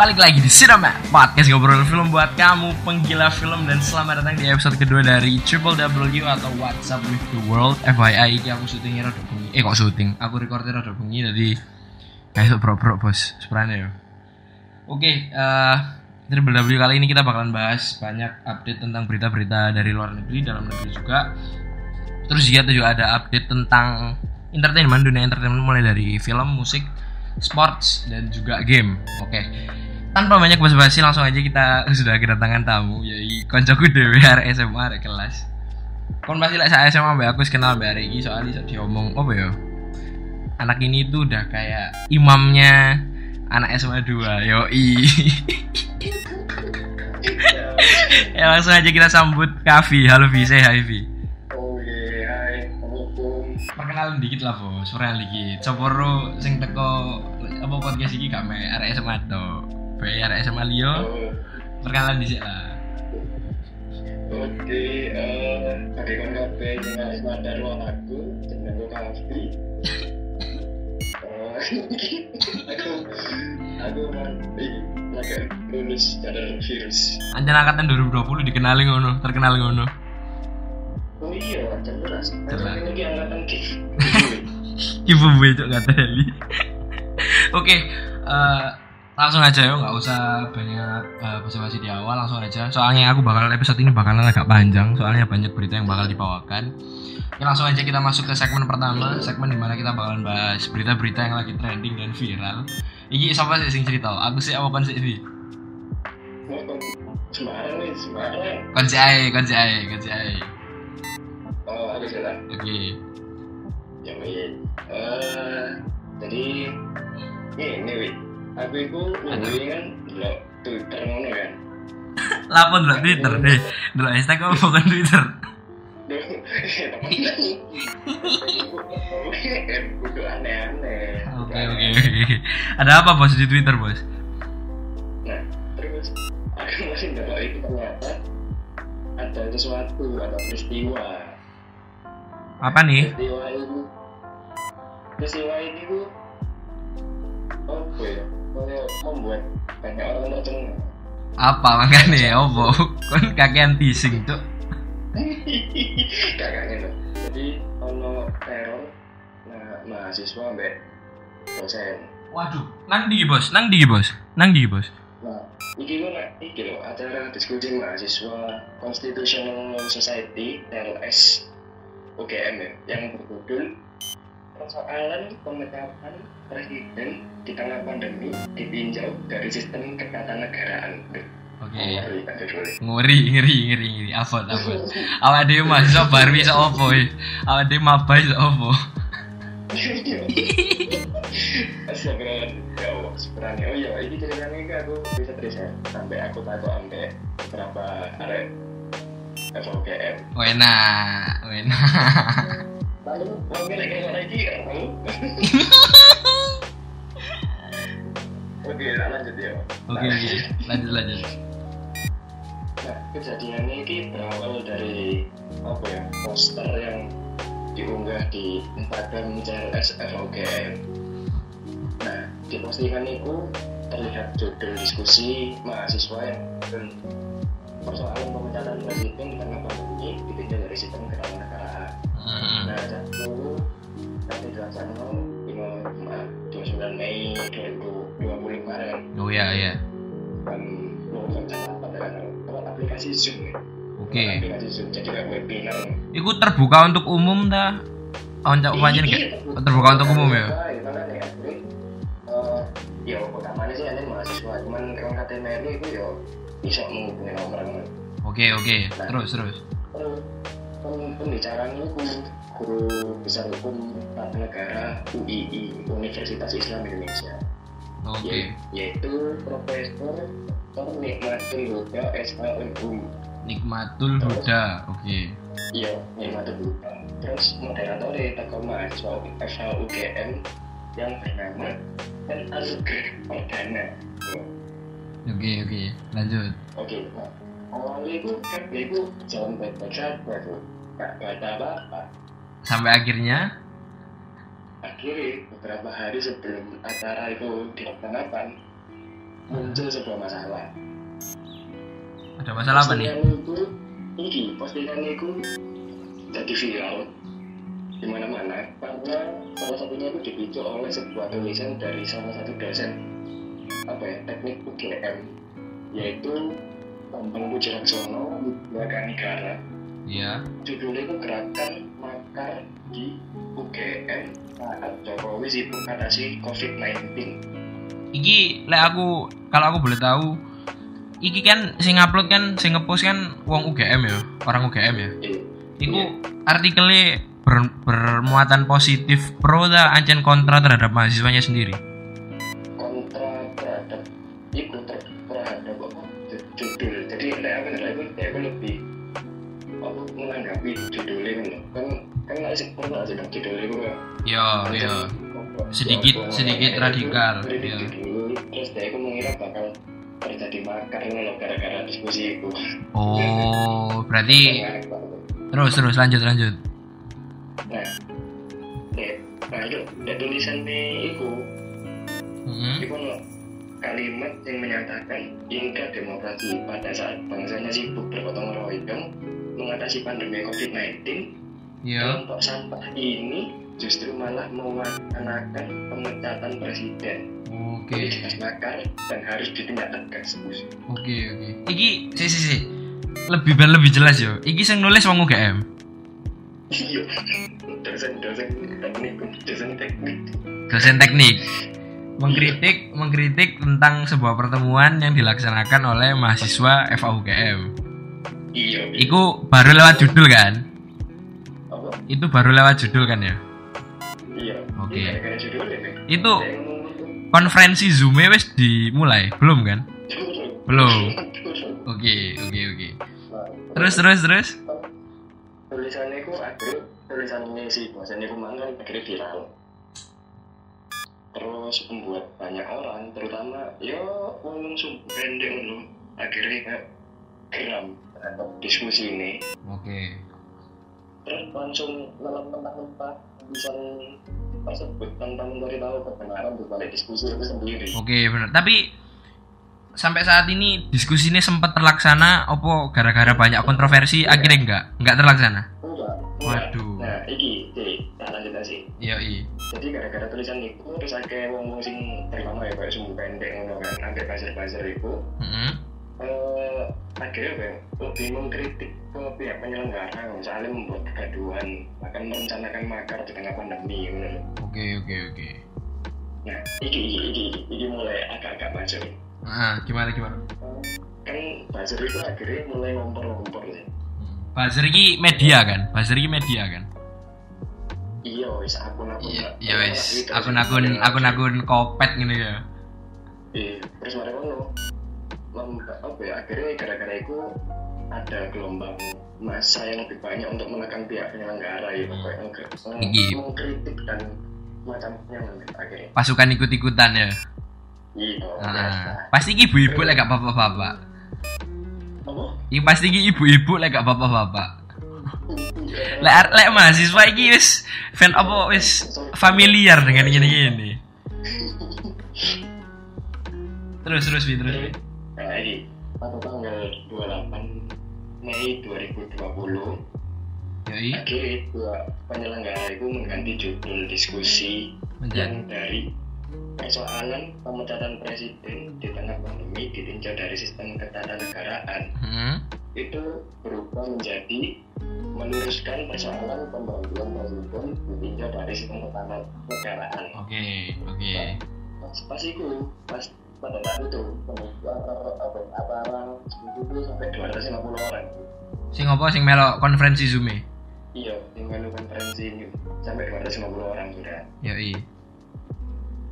Balik lagi di Cinema Podcast ngobrol film buat kamu penggila film Dan selamat datang di episode kedua dari Triple W atau What's Up With The World FYI ini aku syutingnya rada bengi Eh kok syuting? Aku recordnya rada bengi jadi Kayak bro-bro bos Sepertinya ya Oke eh Triple W kali ini kita bakalan bahas banyak update tentang berita-berita dari luar negeri, dalam negeri juga. Terus juga juga ada update tentang entertainment, dunia entertainment mulai dari film, musik, sports dan juga game. Oke. Tanpa banyak basa-basi langsung aja kita sudah kedatangan tamu yaitu koncoku dewe arek SMA arek kelas. Kon pasti lek like, SMA mbak aku kenal mbak arek iki soalnya iso diomong apa ya? Anak ini tuh udah kayak imamnya anak SMA 2 yoi. Ya langsung aja kita sambut Kavi. Halo Vi. Saya hai Vi. Oke, hai, assalamualaikum. perkenalan dikit lah bos. Perkenalan dikit. Soporo sing teko apa podcast ini gak me arek SMA bae arek SMA Lio Oh, perkenalan dikit lah Oke, eh, bagi kon kabeh sing wis madar wong aku, jenengku. Eh, aku aku nanti lagi lulus dari virus. anjir angkatan 2020 dikenali ngono terkenal ngono Oh iya, jelas. Jelas. Ini angkatan ibu gue cok gak teli oke eh, langsung aja ya nggak usah banyak uh, basa-basi di awal langsung aja soalnya aku bakal episode ini bakalan agak panjang soalnya banyak berita yang bakal dibawakan Oke, langsung aja kita masuk ke segmen pertama segmen di mana kita bakalan bahas berita-berita yang lagi trending dan viral Iki siapa sih sing cerita? Aku sih awakan sih Semarang. Konsi ae, konsi ae, konsi ae. Oh, aku. Oke. Ya wih. Eh, jadi ini wih. Aku itu nungguin kan lo Twitter ngono kan. Lapor dulu Twitter deh. Dulu hashtag apa bukan Twitter? Oke oke. Ada apa bos di Twitter bos? Nah, terus aku masih nggak itu ternyata ada sesuatu atau peristiwa. Apa nih? Peristiwa ini, peristiwa ini tuh apa ya? Membuat banyak orang tercengang. Apa makanya? Opo? Kon kakean teasing tuh. kakaknya loh jadi ono teror nah mahasiswa mbak dosen Waduh, nang di bos, nang di bos, nang di bos. nah iki lo nak iki lo acara diskusi mahasiswa Constitutional Society TLS UGM ya yang berjudul persoalan pemecatan presiden di tengah pandemi ditinjau dari sistem ketatanegaraan Oke. Kan judulnya. Ngeri, ngeri, ngeri, ngeri. Apa, apa? Awak dia mahasiswa baru bisa opo? Awak dia maba bisa opo? Ya Allah, sebenarnya oh iya ini ceritanya kan aku bisa terus ya sampai aku tahu sampai berapa arek FOGM Wena, wena. lagi kamu oke lanjut ya Oke, oke. Lanjut, lanjut. nah kejadian ini berawal dari apa ya poster yang diunggah di Instagram CLS FOGM nah di postingan itu terlihat judul diskusi mahasiswa yang persoalan pemecatan presiden di tengah pandemi ditinjau dari sistem ketatanegaraan Hmm. nah satu nanti dilaksanakan dengan Jumat 29 Mei 2020 kemarin Oh ya, ya. dan menggunakan aplikasi Zoom ya. Oke. aplikasi Zoom jadi kayak webinar Iku terbuka untuk umum dah. Oh, panjen Iya, gak? Terbuka untuk umum ya? Itu jadi, utamanya sih ada mahasiswa cuman kalau KTMR itu bisa menghubungi orang Oke, oke. Terus, terus. Terus, pembicaraan itu guru besar hukum tata negara UII Universitas Islam Indonesia Oke. Ya- yaitu Profesor Dr. Nikmatul Huda SHUM Nikmatul Huda. Oke. iya Nikmatul Huda terus moderator dari tokoh mahasiswa FHUGM yang bernama dan Azugr Perdana Oke, oke. Lanjut. oke nah awalnya itu kan dia itu jalan baik-baik saja tuh gak baca apa-apa Sampai akhirnya? Akhirnya beberapa hari sebelum acara itu dilaksanakan muncul sebuah masalah. Ada masalah apa nih? Itu ini postingan itu jadi viral di mana-mana karena salah satunya itu dipicu oleh sebuah tulisan dari salah satu dosen apa ya teknik UGM yaitu Bambang Pujiraksono Wibaga Negara Iya. judulnya itu gerakan makar di UGM saat Jokowi sibuk atasi COVID-19 Iki lek aku kalau aku boleh tahu iki kan sing upload kan sing ngepost kan wong UGM ya, orang UGM ya. Eh, Iku artikelnya ber- bermuatan positif pro ta ancen kontra terhadap mahasiswanya sendiri. Judulnya kan Yo yo. Sedikit- sedikit radikal, iya. judul terus dia aku mengira bakal terjadi makar kan loh gara-gara diskusi itu Oh, berarti terus terus lanjut lanjut. nah dek nah itu dek tulisannya itu Mm-hmm. itu loh kalimat yang menyatakan hingga demokrasi pada saat bangsanya sibuk bergotong royong mengatasi pandemi COVID-19 Yo. kelompok sampah ini justru malah mewacanakan pemecatan presiden Oke. jelas makar dan harus ditindak tegas Oke oke. Iki si si si. Lebih ben lebih jelas yo. Iki sing nulis wong UGM. iya dosen dosen teknik dosen teknik Dosen teknik. Mengkritik mengkritik tentang sebuah pertemuan yang dilaksanakan oleh mahasiswa FAUGM. iya Iku baru lewat judul kan? Itu baru lewat judul kan ya? iya Oke. Gara-gara judulnya nih Itu konferensi Zoom wis dimulai, belum kan? Belum. Oke, oke, oke. Terus terus terus. tulisannya itu akhirnya tulisannya si dosen itu mana akhirnya viral terus membuat banyak orang terutama ya ngomong sumber pendek akhirnya geram diskusi ini Oke. Terus langsung dalam mentah-mentah bisa tersebut tanpa mencari tahu kebenaran di balik diskusi itu sendiri Oke, benar. Tapi sampai saat ini diskusi ini sempat terlaksana opo gara-gara banyak kontroversi akhirnya enggak enggak terlaksana enggak enggak. Waduh. nah iki jadi tak lanjut sih iya iya jadi gara-gara tulisan itu terus akeh wong-wong sing terutama ya kayak sumbu pendek ngono kan ambil buzzer-buzzer itu Mm-mm. Eh akhirnya apa ya, lebih mengkritik ke pihak penyelenggara misalnya membuat kegaduhan bahkan merencanakan makar di tengah pandemi oke oke oke. Nah iki iki iki mulai agak-agak buzzer. Ah gimana gimana? Kan buzzer itu akhirnya mulai ngompor-ngompor sih. Buzzer ini media kan? Buzzer ini media kan? Iya wis akun-akun. Iya lah. iya wis. Twitter akun-akun akun-akun kopet gitu ya. Iya, terus mereka ngono. Lem- apa ya akhirnya gara-gara itu ada gelombang masa yang lebih banyak untuk menekan pihak penyelenggara ya kayak meng- meng- Iya. mengkritik dan macamnya nanti akhirnya. Pasukan ikut-ikutan ya? Iya Ah, biasa. pasti ibu-ibu lek gak bapak-bapak. Apa? Iki pasti ibu-ibu lek gak bapak-bapak. Lek ar- lek mahasiswa iki wis fan apa wis familiar dengan gini-gini. Terus terus Wi, terus Wi. nah ini pada tanggal 28 Mei 2020 Yoi, akhirnya dua penyelenggara itu mengganti judul diskusi menjadi yang dari persoalan pemecatan presiden di tengah pandemi ditinjau dari sistem ketatanegaraan hmm? itu berubah menjadi meluruskan persoalan pembangunan presiden ditinjau dari sistem ketatanegaraan oke oke pas, pas itu pas itu apa orang itu sampai 250 orang. Sing apa? Sing melok konferensi zoom e? Iya tinggal konferensi ini sampai 250 orang sudah Yoi.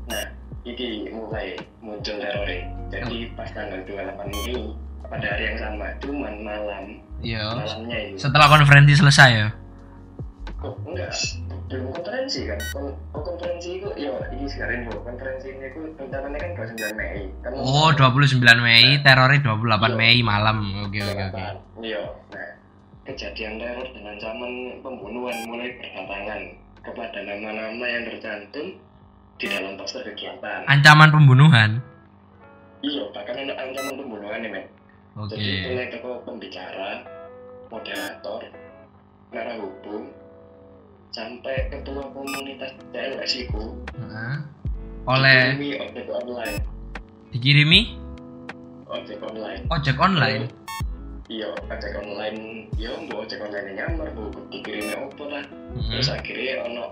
Nah, ini mulai muncul teror Jadi pas tanggal 28 ini pada hari yang sama, cuman malam iya. malamnya ini. setelah konferensi selesai ya? Oh, enggak, belum konferensi kan? Kon oh, konferensi itu, ya ini sekarang dulu konferensi ini itu rencananya kan 29 Mei. Kan oh 29 Mei terornya 28 Mei malam oke oke oke Iya, nah kejadian teror dan ancaman pembunuhan mulai berdatangan kepada nama-nama yang tercantum di dalam poster kegiatan. ancaman pembunuhan iya bahkan ada ancaman pembunuhan nih men Oke. jadi mulai teko pembicara moderator narah hubung sampai ketua komunitas CLS itu Heeh. Oleh dikirimi ojek online dikirimi ojek online ojek online. iya ojek online iya mbak ojek online nyamar bu dikirimi apa lah Heeh. terus akhirnya ono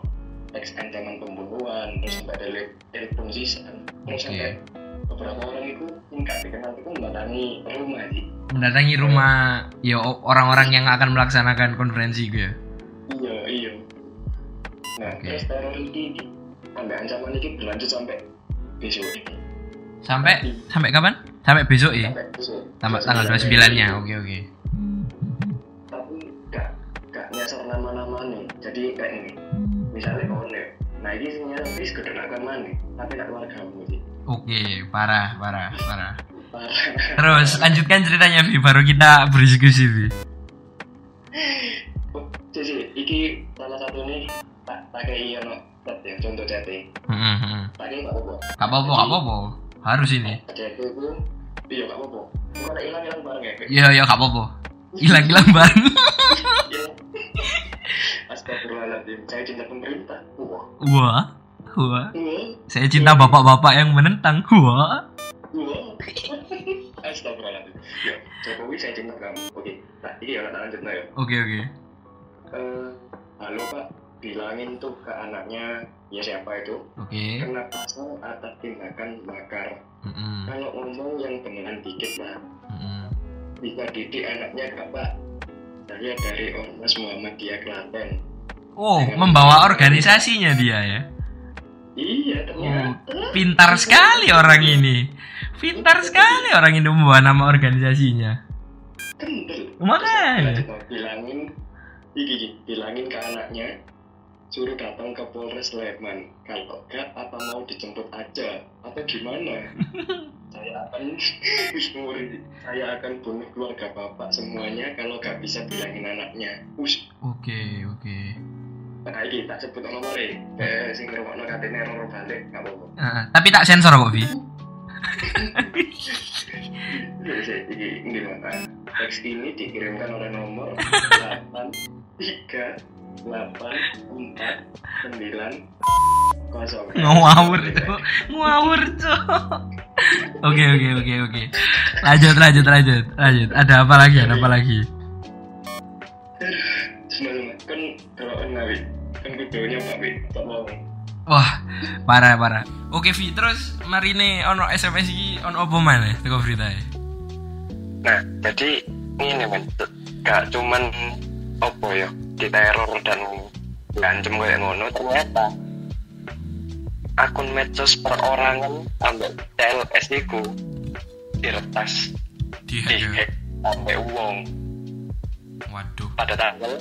teks ancaman pembunuhan terus sampai ada le- telepon sisan terus Oke. sampai beberapa orang itu yang gak dikenal itu mendatangi rumah sih Mendatangi rumah ya orang-orang yang akan melaksanakan konferensi gue. ya. iya iya nah terus teror ini sampai ancaman ini berlanjut sampai besok. Sampai? Sampai kapan? Sampai besok ya. sampai besok. Tanggal Besok. tanggal 29-nya. Oke oke. tapi gak gak nyasar nama-nama nih. Jadi kayak ini. Misalnya kone nah ini nyasar bis kedenakan mana tapi gak keluarga sih. Oke, parah, parah, parah. parah. Terus lanjutkan ceritanya Vi, baru kita berdiskusi Vi. Oh, Cici, iki salah satu nih pakai ono chat ya contoh pakai nggak apa-apa apa-apa, gak apa-apa. Harus ini. itu iya nggak apa-apa bukan hilang hilang bareng ya Iya, iya gak apa-apa. Hilang-hilang bareng. Astagfirullahaladzim saya cinta pemerintah wah Wah, wah. Saya cinta bapak-bapak yang menentang. Wah. wah Astagfirullahaladzim ya Jokowi saya cinta kamu oke nah ini ya lanjut ya Oke, oke. Eh, halo pak bilangin tuh ke anaknya ya siapa itu Oke. kena pasal atas tindakan makar Heeh. kalau ngomong yang beneran dikit lah heeh. bisa didik anaknya gak pak saya dari Ormas Muhammadiyah Klaten Oh, membawa organisasinya dia ya. iya Oh, ternyata pintar sekali orang ini. Pintar sekali orang ini membawa nama organisasinya. kendel Makanya. Bilangin bilangin ke anaknya suruh datang ke Polres Sleman. Kalau gak apa mau dijemput aja? Atau gimana? Saya akan Muri, saya akan bunuh keluarga bapak semuanya kalau gak bisa bilangin anaknya. Us. Oke, oke. nah ini tak sebut nomornya eh sing ngerungokno katene error balik gak apa-apa. Ah, tapi tak sensor kok, Vi. Iya ini ini? Teks ini dikirimkan oleh nomor 83 8 4 9 kosong. Ngawur tuh. Ngawur tuh. Oke, oke, oke, oke. Lanjut, lanjut, lanjut. Lanjut. Ada apa lagi? Ada apa lagi? Kan kalau nawi kan videonya Pak Wi, tak mau. Wah, parah, parah. Oke, Vi. Terus mari nih ono SMS iki ono apa mana? Teko berita ya. Nah, jadi ini men, gak cuman opo ya, diteror dan ngancem kayak ngono, ternyata akun medsos perorangan ambek TLS iku diretas Di dihack sampai uang Waduh. pada tanggal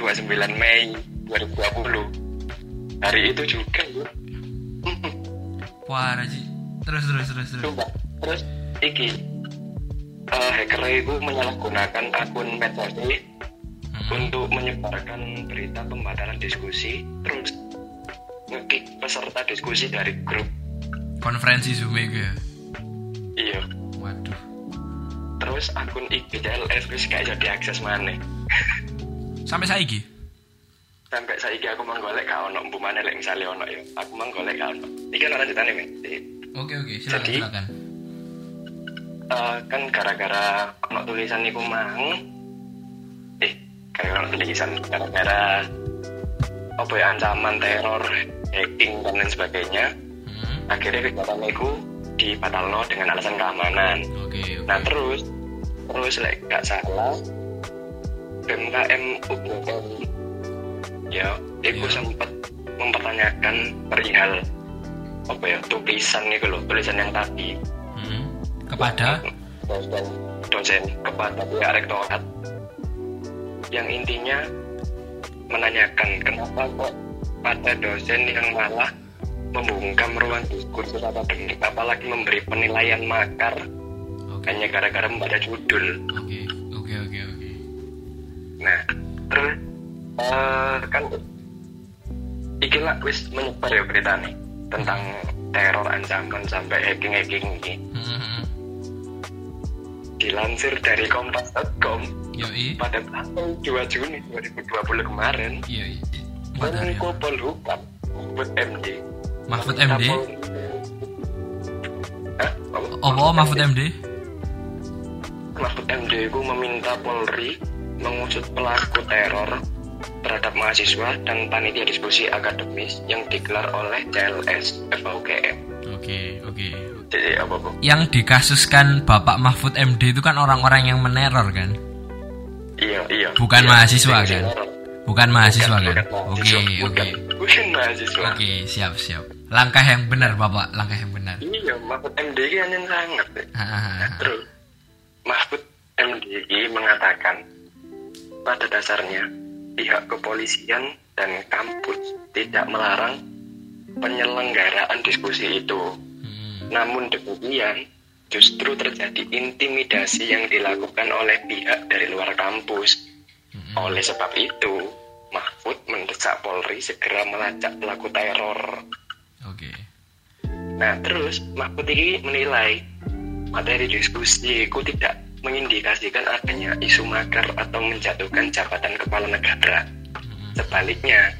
29 Mei 2020 hari itu juga ya Parah sih. Terus, terus, terus, terus. coba terus iki eh, hacker itu menyalahgunakan akun medsos ini Hmm. untuk menyebarkan berita pembatalan diskusi terus ngekick peserta diskusi dari grup Konferensi Zoom itu ya. iya Waduh. terus akun IG CLS wis gak bisa diakses mana Sampai saiki. sampai saiki aku menggolek gak ono mbu mana lek misale ono ya aku menggolek gak ono iki kan lanjutane men Oke, oke. Silakan, Jadi- silakan. Eh, kan gara-gara ono tulisan niku mang gara-gara ono tulisan gara-gara apa ya ancaman teror hacking dan lain sebagainya Hmm. akhirnya kegiatan niku dibatalno dengan alasan keamanan Oke, oke. nah terus terus lek gak salah BMKM UGM ya itu Ya. sempat mempertanyakan perihal apa ya tulisan nih loh tulisan yang tadi Hmm. Kepada dosen dosen kepada pihak rektorat yang intinya menanyakan kenapa kok pada dosen yang malah membungkam ruang diskursus akademik apalagi memberi penilaian makar Oke. hanya gara-gara membaca judul Oke, oke, oke, oke. nah terus eh, kan iki lah wis menyebar ya berita nih tentang teror ancaman sampai hacking hacking ini Hmm. dilansir dari kompas.com Yoi. pada tanggal 2 Juni 2020 kemarin Yoi. Menko Polhukam Mahfud MD Mahfud MD. Hah? Apa? Oh, Mahfud MD. Mahfud MD itu meminta Polri mengusut pelaku teror terhadap mahasiswa dan panitia diskusi akademis yang digelar oleh CLS FUGM. Oke, oke. Jadi apa? Yang dikasuskan Bapak Mahfud MD itu kan orang-orang yang meneror kan? Iya iya. Bukan Iya, mahasiswa, yang kan? teror. Bukan mahasiswa Bukan, kan? Oke, oke. Bukan, bukan mahasiswa. Oke, siap, siap. Langkah yang benar, Bapak. Langkah yang benar. Iya, Mahfud MD ini hanya sangat. Hahaha. Terus, Mahfud MDI mengatakan pada dasarnya pihak kepolisian dan kampus tidak melarang penyelenggaraan diskusi itu. Hmm. Namun demikian, justru terjadi intimidasi yang dilakukan oleh pihak dari luar kampus. Hmm. Oleh sebab itu, Mahfud mendesak Polri segera melacak pelaku teror. Oke. Nah, terus Mahfud ini menilai materi diskusi itu tidak mengindikasikan adanya isu makar atau menjatuhkan jabatan kepala negara. Hmm. Sebaliknya,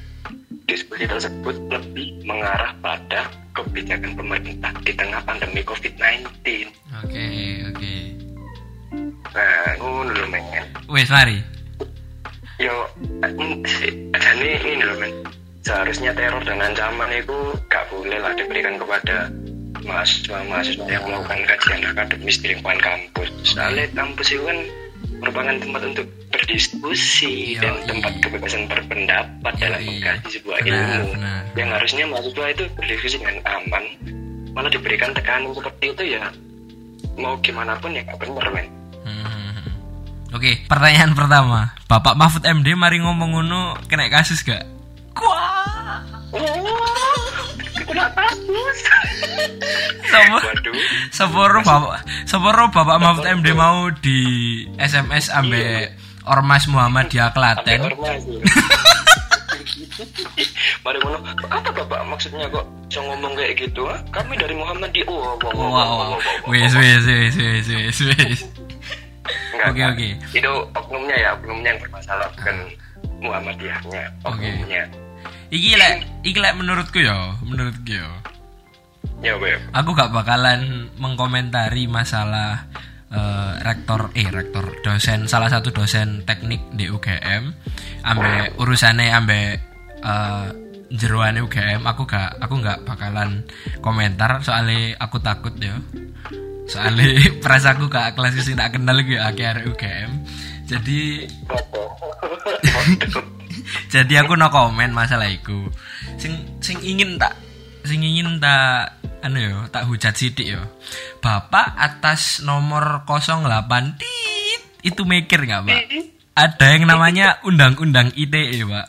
diskusi tersebut lebih mengarah pada kebijakan pemerintah di tengah pandemi COVID-19. Oke, oke. Nah, ngono lho men. Wes, mari. Yo, jadi ini loh men. Seharusnya teror dan ancaman itu gak boleh lah diberikan kepada mahasiswa-mahasiswa yang melakukan kajian akademis di lingkungan kampus. Soalnya kampus itu kan merupakan tempat untuk berdiskusi Yoi. dan tempat kebebasan berpendapat dalam Yoi. mengkaji sebuah Benar, ilmu. benar. Yang harusnya mahasiswa itu berdiskusi dengan aman, malah diberikan tekanan seperti itu ya mau gimana pun ya gak bener men. Hmm. Oke, pertanyaan pertama. Bapak Mahfud MD mari ngomong ngono kena kasus gak? Wah. Waduh. seporo bapak seporo bapak Mahfud MD mau di SMS ambek Ormas Muhammadiyah Klaten. Ormas ya. Mari ngono, apa bapak maksudnya kok bisa ngomong kayak gitu? ah? Kami dari Muhammadiyah. Oh, wow, wow, wow, wow, Wow, wow, wow. wes wes wes wes wes wes. Oke, oke. Itu oknumnya ya, oknumnya yang bermasalah bukan Muhammadiyahnya, Oke. oknumnya. Iki lek, iki lek menurutku ya, menurutku ya. Ya. Aku gak bakalan mengkomentari masalah eh, rektor eh rektor dosen salah satu dosen teknik di UGM ambek urusannya ambek eh, jeruane UGM aku gak aku gak bakalan komentar. Soalnya aku takut ya. Soalnya perasa aku gak kelas sing tak kenal gitu akhir UGM jadi jadi aku no komen masalah itu sing sing ingin tak sing ingin tak anu yo tak hujat sidik yo. Bapak atas nomor 08 tit itu mikir nggak pak? Ada yang namanya undang-undang ITE pak.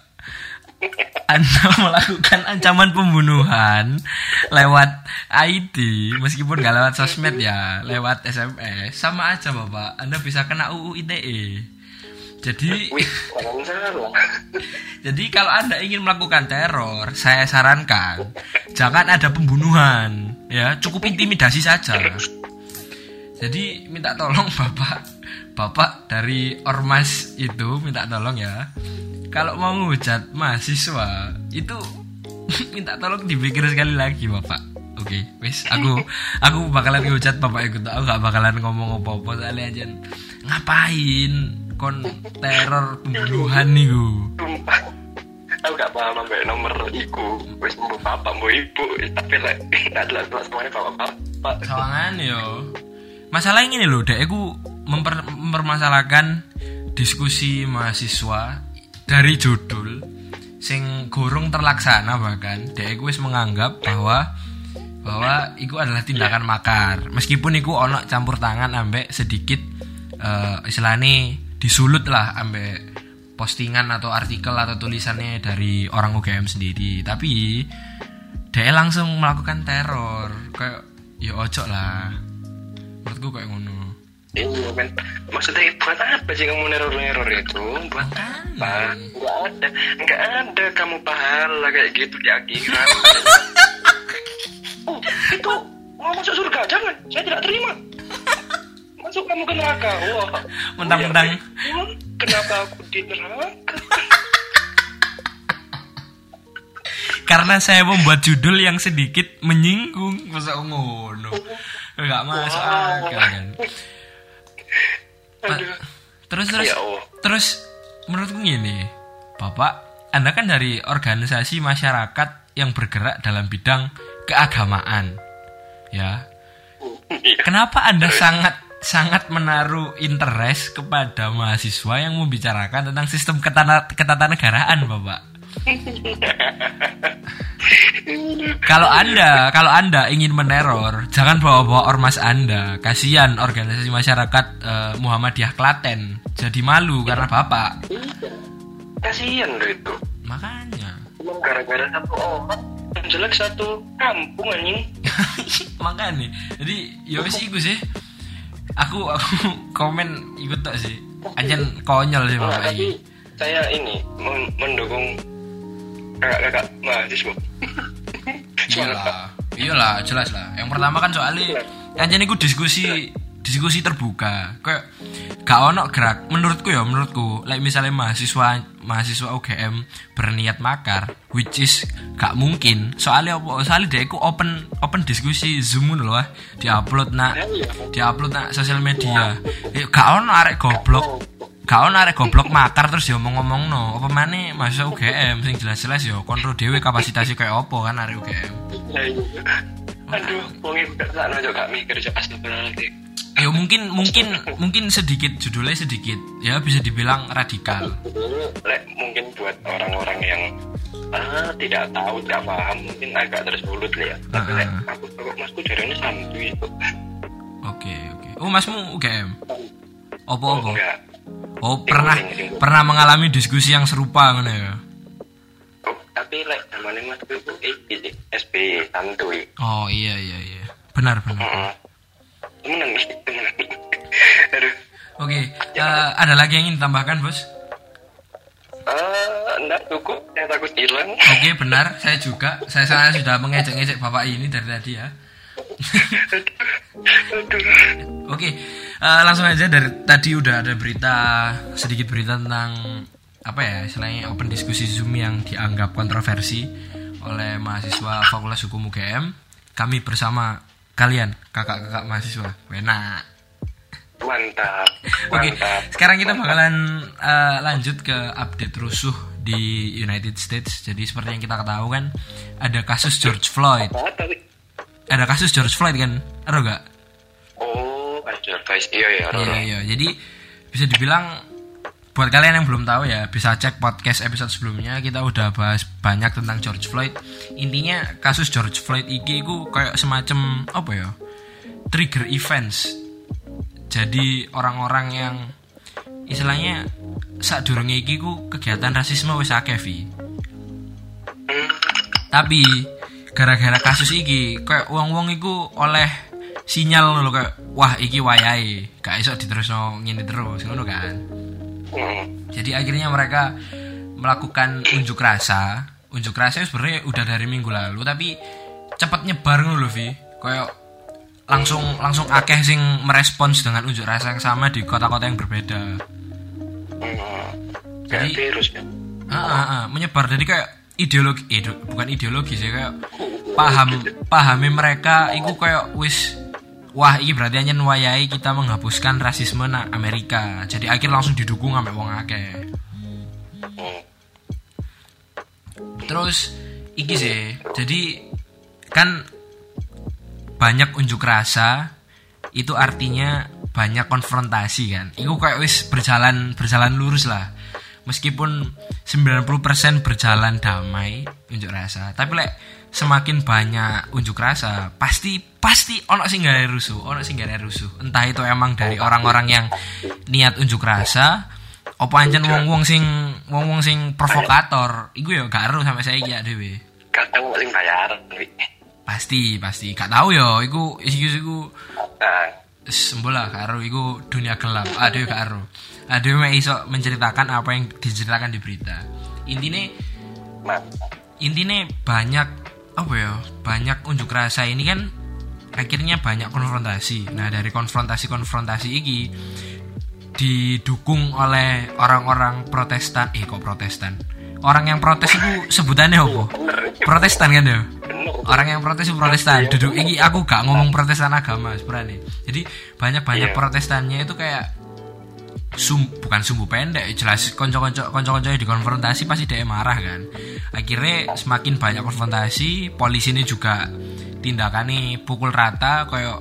Anda melakukan ancaman pembunuhan lewat ID meskipun nggak lewat sosmed ya lewat SMS sama aja bapak. Anda bisa kena UU ITE jadi Wih, jadi kalau Anda ingin melakukan teror, saya sarankan jangan ada pembunuhan, ya, cukup intimidasi saja. Jadi minta tolong Bapak, Bapak dari ormas itu minta tolong ya. Kalau mau ngehujat mahasiswa itu minta tolong dipikir sekali lagi Bapak. Oke, wis aku aku bakalan ngehujat Bapak ikut. Aku gak bakalan ngomong apa-apa soalnya aja ngapain kon teror pembunuhan niku. Sumpah. Aku gak paham sampai nomor iku. Wis mbok bapak, mbok ibu, tapi lek adalah semuanya bapak-bapak. Sawangan yo. Masalah ini loh, dek aku memper, mempermasalahkan diskusi mahasiswa dari judul sing gorong terlaksana bahkan dek aku wis menganggap bahwa bahwa itu adalah tindakan makar meskipun iku ono campur tangan ambek sedikit eh istilahnya disulut lah ambek postingan atau artikel atau tulisannya dari orang UGM sendiri. Tapi dia langsung melakukan teror. Kayak ya ojo lah. Menurutku kayak ngono. Iya kan, maksudnya buat apa sih kamu neror-neror itu? Buat apa? Enggak ada, enggak ada kamu pahala kayak gitu di akhirat. itu mau masuk surga? Jangan. Saya tidak terima masuk kamu ke neraka wah Mentang-mentang. Oh, ya, kenapa aku di neraka Karena saya membuat judul yang sedikit menyinggung masa ngono. Enggak masuk akal kan. Terus terus Ya terus menurutku gini, Bapak, Anda kan dari organisasi masyarakat yang bergerak dalam bidang keagamaan. Ya. Iya. Kenapa Anda sangat sangat menaruh interest kepada mahasiswa yang membicarakan tentang sistem ketana, ketatanegaraan, Bapak? Kalau Anda, kalau Anda ingin meneror, jangan bawa-bawa ormas Anda. Kasihan organisasi masyarakat eh, Muhammadiyah Klaten. Jadi malu karena Bapak. kasihan loh itu Makanya. gara-gara satu orang jelek satu kampung anjing Makanya. Jadi ya wis iku sih. Aku aku komen ikut tak sih. Anjen konyol sih Nah, tapi saya ini men- mendukung kakak-kakak mahasiswa Iyalah. Iyalah, jelas lah. Yang pertama kan soalnya anjen iku diskusi diskusi terbuka. Kayak gak ono gerak. Menurutku ya menurutku. Like misalnya mahasiswa mahasiswa UGM berniat makar which is gak mungkin. Soalnya apa? Soalnya dia open open diskusi zoom loh diupload nak diupload nak sosial media. Eh, gak ono arek goblok. Gak ono arek goblok makar terus ya ngomong no apa mana mahasiswa UGM sing jelas-jelas ya kontrol dewe kapasitasnya kayak opo kan arek UGM Ya, aduh wong iku gak sakno juga mikir aja astagfirullahaladzim ya mungkin mungkin mungkin sedikit judulnya sedikit. Ya bisa dibilang radikal. Lek, mungkin buat orang-orang yang ah, tidak tahu tidak paham mungkin agak tersulut ya. Tapi lek, Heeh. aku aku masku ini santuy itu. Oke oke. Oh masmu UGM opo opo enggak. Oh pernah pernah mengalami diskusi yang serupa ngono ya? Oh, tapi lek namanya masku itu iki sih SBY santuy. Oh iya iya iya. Benar benar. Heeh. Temenan nih temenan aduh. Oke eh, ada lagi yang ingin ditambahkan bos? Ah, enggak cukup, saya takut hilang. oke benar. Saya juga. Saya saya sudah mengejek-ngejek bapak ini dari tadi ya. Oke, eh, langsung aja dari tadi udah ada berita sedikit berita tentang apa ya istilahnya open diskusi Zoom yang dianggap kontroversi oleh mahasiswa Fakultas Hukum UGM. Kami bersama kalian kakak-kakak mahasiswa. Wena. Mantap. Oke, Mantap. sekarang kita bakalan eh, lanjut ke update rusuh di United States. Jadi seperti yang kita ketahui kan ada kasus George Floyd. Ada kasus George Floyd kan? Ada gak? Oh, kacar guys. Iya ya, Iya iya. Jadi bisa dibilang buat kalian yang belum tahu ya bisa cek podcast episode sebelumnya kita udah bahas banyak tentang George Floyd. Intinya kasus George Floyd iki ku kayak semacam apa ya? Trigger events. Jadi orang-orang yang istilahnya saat durunge iki ku kegiatan rasisme wis akeh. Tapi gara-gara kasus iki kayak uang-uang iku oleh sinyal lho kayak wah iki wayahe gak iso diterusno ngene terus ngono kan. Jadi akhirnya mereka melakukan unjuk rasa. Unjuk rasa sebenarnya udah dari minggu lalu tapi cepat nyebar ngono lho Vi. Kayak langsung langsung akeh sing merespons dengan unjuk rasa yang sama di kota-kota yang berbeda. Hmm. Jadi- virus ya. Ah, ah, ah, menyebar jadi kayak ideologi ide- bukan ideologi sih kayak paham pahami mereka itu kayak wis wah ini berarti hanya wayai kita menghapuskan rasisme na Amerika. Jadi akhir langsung didukung sampai wong Hmm. terus iki sih. Jadi kan banyak unjuk rasa itu artinya banyak konfrontasi kan? Itu kayak wis berjalan berjalan lurus lah. Meskipun 90% berjalan damai unjuk rasa. Tapi lek semakin banyak unjuk rasa pasti pasti ono sing gak rusuh ono sing gak rusuh. Entah itu emang dari orang-orang yang niat unjuk rasa apa anjen wong-wong sing wong-wong sing provokator iku ya gak ero sampai saya ya dhewe bayaran. Wi. pasti pasti. Gak tahu yo iku iku iku. Nah, sembuh lah karo iku dunia gelap. Aduh gak ero aduh mek iso menceritakan apa yang diceritakan di berita. Intinya mantap. intinya banyak apa ya banyak unjuk rasa ini kan akhirnya banyak konfrontasi. Nah dari konfrontasi konfrontasi ini didukung oleh orang-orang protestan. Eh kok protestan? Orang yang protes itu sebutannya apa? Protestan kan ya? Orang yang protes itu protestan. Duduk ini aku gak ngomong protestan agama sebenarnya. Jadi banyak banyak protestannya itu kayak sum bukan sumbu pendek jelas konco-konco konco-konco yang dikonfrontasi pasti dia marah kan? Akhirnya semakin banyak konfrontasi polisi ini juga tindakannya pukul rata kayak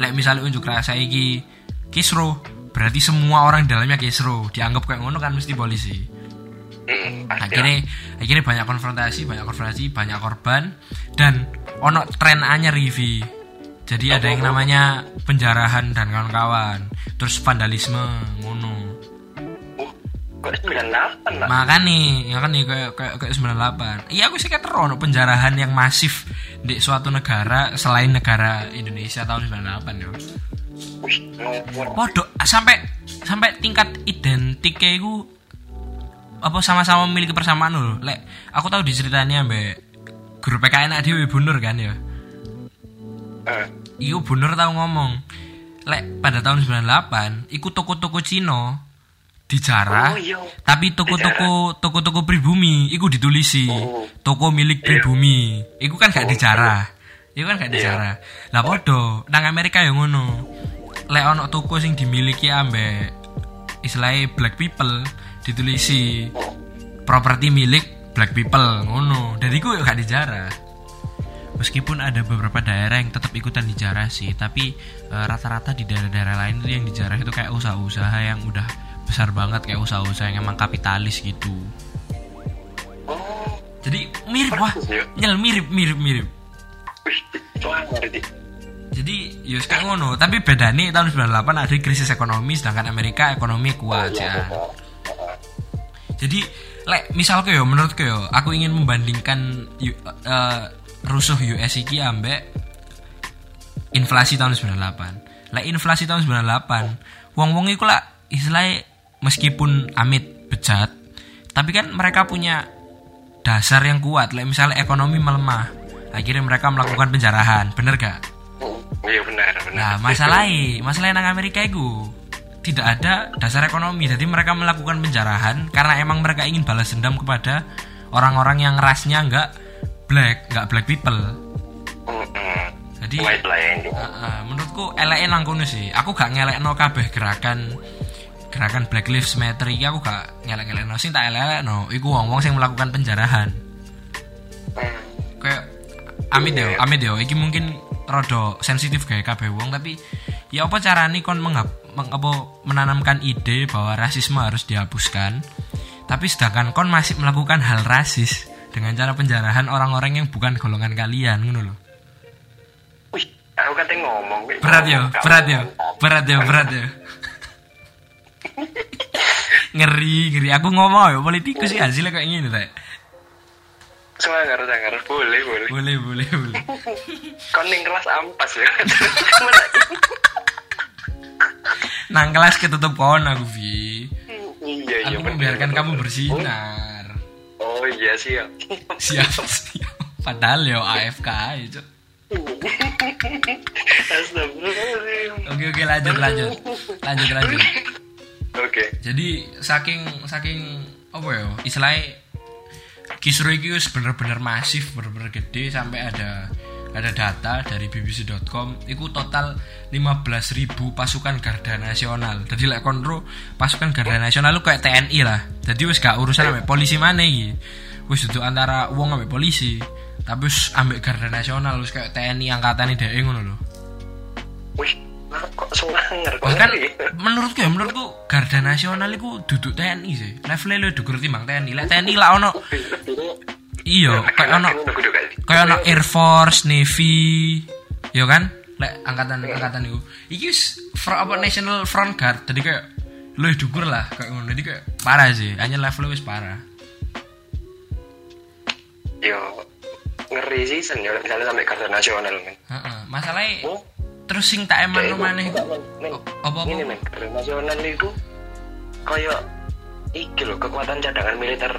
lek misalnya unjuk rasa iki kisro berarti semua orang di dalamnya kisro dianggap kayak ngono kan mesti polisi. Hmm, akhirnya akhirnya banyak konfrontasi banyak konfrontasi banyak korban dan ono tren anyar Rivi jadi ada yang namanya penjarahan dan kawan-kawan. Terus vandalisme ngono. Uh, kok 98 lah makanya ya kan nih kayak kayak kayak 98 iya aku sih kayak penjarahan yang masif di suatu negara selain negara Indonesia tahun 98 ya. Waduh, sampai sampai tingkat identiknya itu apa sama-sama memiliki persamaan loh. Lek, aku tahu diceritanya mbak guru PKN Dewi Bunur kan ya. Eh, Iku Bunur tahu ngomong. Lek pada tahun 98, iku toko-toko Cina dijarah, Oh, iya. tapi toko-toko toko-toko pribumi iku ditulisi Oh. toko milik pribumi. Iku kan gak dijarah. Iku kan gak Iya. dijarah. Lah podo, nang Amerika ya ngono. Lek ono toko sing dimiliki ambek istilahnya black people ditulisi properti milik black people ngono. Dan iku gak dijarah. Meskipun ada beberapa daerah yang tetap ikutan dijarah sih, tapi eh, rata-rata di daerah-daerah lain itu yang dijarah itu kayak usaha-usaha yang udah besar banget kayak usaha-usaha yang emang kapitalis gitu. oh Jadi mirip wah, ya? nyel mirip mirip mirip. Jadi ya kayak ngono, tapi bedanya tahun 98 ada krisis ekonomi sedangkan Amerika ekonomi kuat ya. Jadi lek misal ke yo menurut yo aku ingin membandingkan eh, rusuh US iki ambek inflasi tahun 98. Lek inflasi tahun 98, wong-wong iku lah istilahnya meskipun amit bejat, tapi kan mereka punya dasar yang kuat. Lek misalnya ekonomi melemah, akhirnya mereka melakukan penjarahan, bener gak? iya benar benar Nah, masalahnya, masalahnya nang Amerika itu tidak ada dasar ekonomi. Jadi mereka melakukan penjarahan karena emang mereka ingin balas dendam kepada orang-orang yang rasnya nggak black, nggak black people. Jadi white line uh, uh, menurutku eleke nang kono sih. Aku gak ngelekno kabeh gerakan gerakan Black Lives Matter iki aku gak ngelek-ngelekno sing tak elekno iku wong-wong sing melakukan penjarahan. Hmm. kayak amit yo, amit yo. Iki mungkin rada sensitif kayak kabeh wong tapi ya apa carane kon menghap, meng, apa, menanamkan ide bahwa rasisme harus dihapuskan tapi sedangkan kon masih melakukan hal rasis dengan cara penjarahan orang-orang yang bukan golongan kalian ngono loh. wih aku katanya ngomong. Berat yo, Ngomong, berat yo. kamu. Berat yo, berat yo. ngeri, ngeri. Aku ngomong yo politikus sih hasilnya kayak gini, Teh. Sangar, sangar. Boleh, boleh. Boleh, boleh, boleh. Kon ning kelas ampas ya. Nang kelas ketutup kon aku, Vi. Iya, iya. Aku membiarkan kamu bersinar. Oh iya siap. Siap, siap. Padahal yo AFK aja. Astagfirullahaladzim. Oke, oke, lanjut, lanjut. Lanjut, lanjut. Oke. Jadi saking saking apa ya? Istilahnya Kisru iki wis bener-bener masif, bener-bener gede sampai ada ada data dari bbc.com itu total 15.000 pasukan garda nasional. Jadi lek kontrol pasukan garda nasional lu kayak TNI lah. Jadi wis gak urusan ambek polisi mana iki. Wis duduk antara wong ambek polisi. Tapi wis ambek garda nasional wis kayak TNI angkatan dhek ngono lho. Wih, kok sangar kok ngeri? menurutku ya menurutku garda nasional itu duduk TNI sih. Levelnya lu dhuwur timbang TNI. Lek TNI lah ono iya kayak ono kayak ono Air Force, Navy, ya kan? Lek angkatan angkatan itu. Iki wis fro- apa National Front Guard. Jadi kayak lu dhuwur lah kayak ngono. Jadi kayak parah sih. Hanya levelnya wis parah. Yo ngeri sih sen ya misalnya sampai kartu nasional men. Heeh. Masalahnya Oh, terus sing tak eman kayak maneh iku men. apa apa? Ini men, kartu nasional itu kayak iki loh kekuatan cadangan militer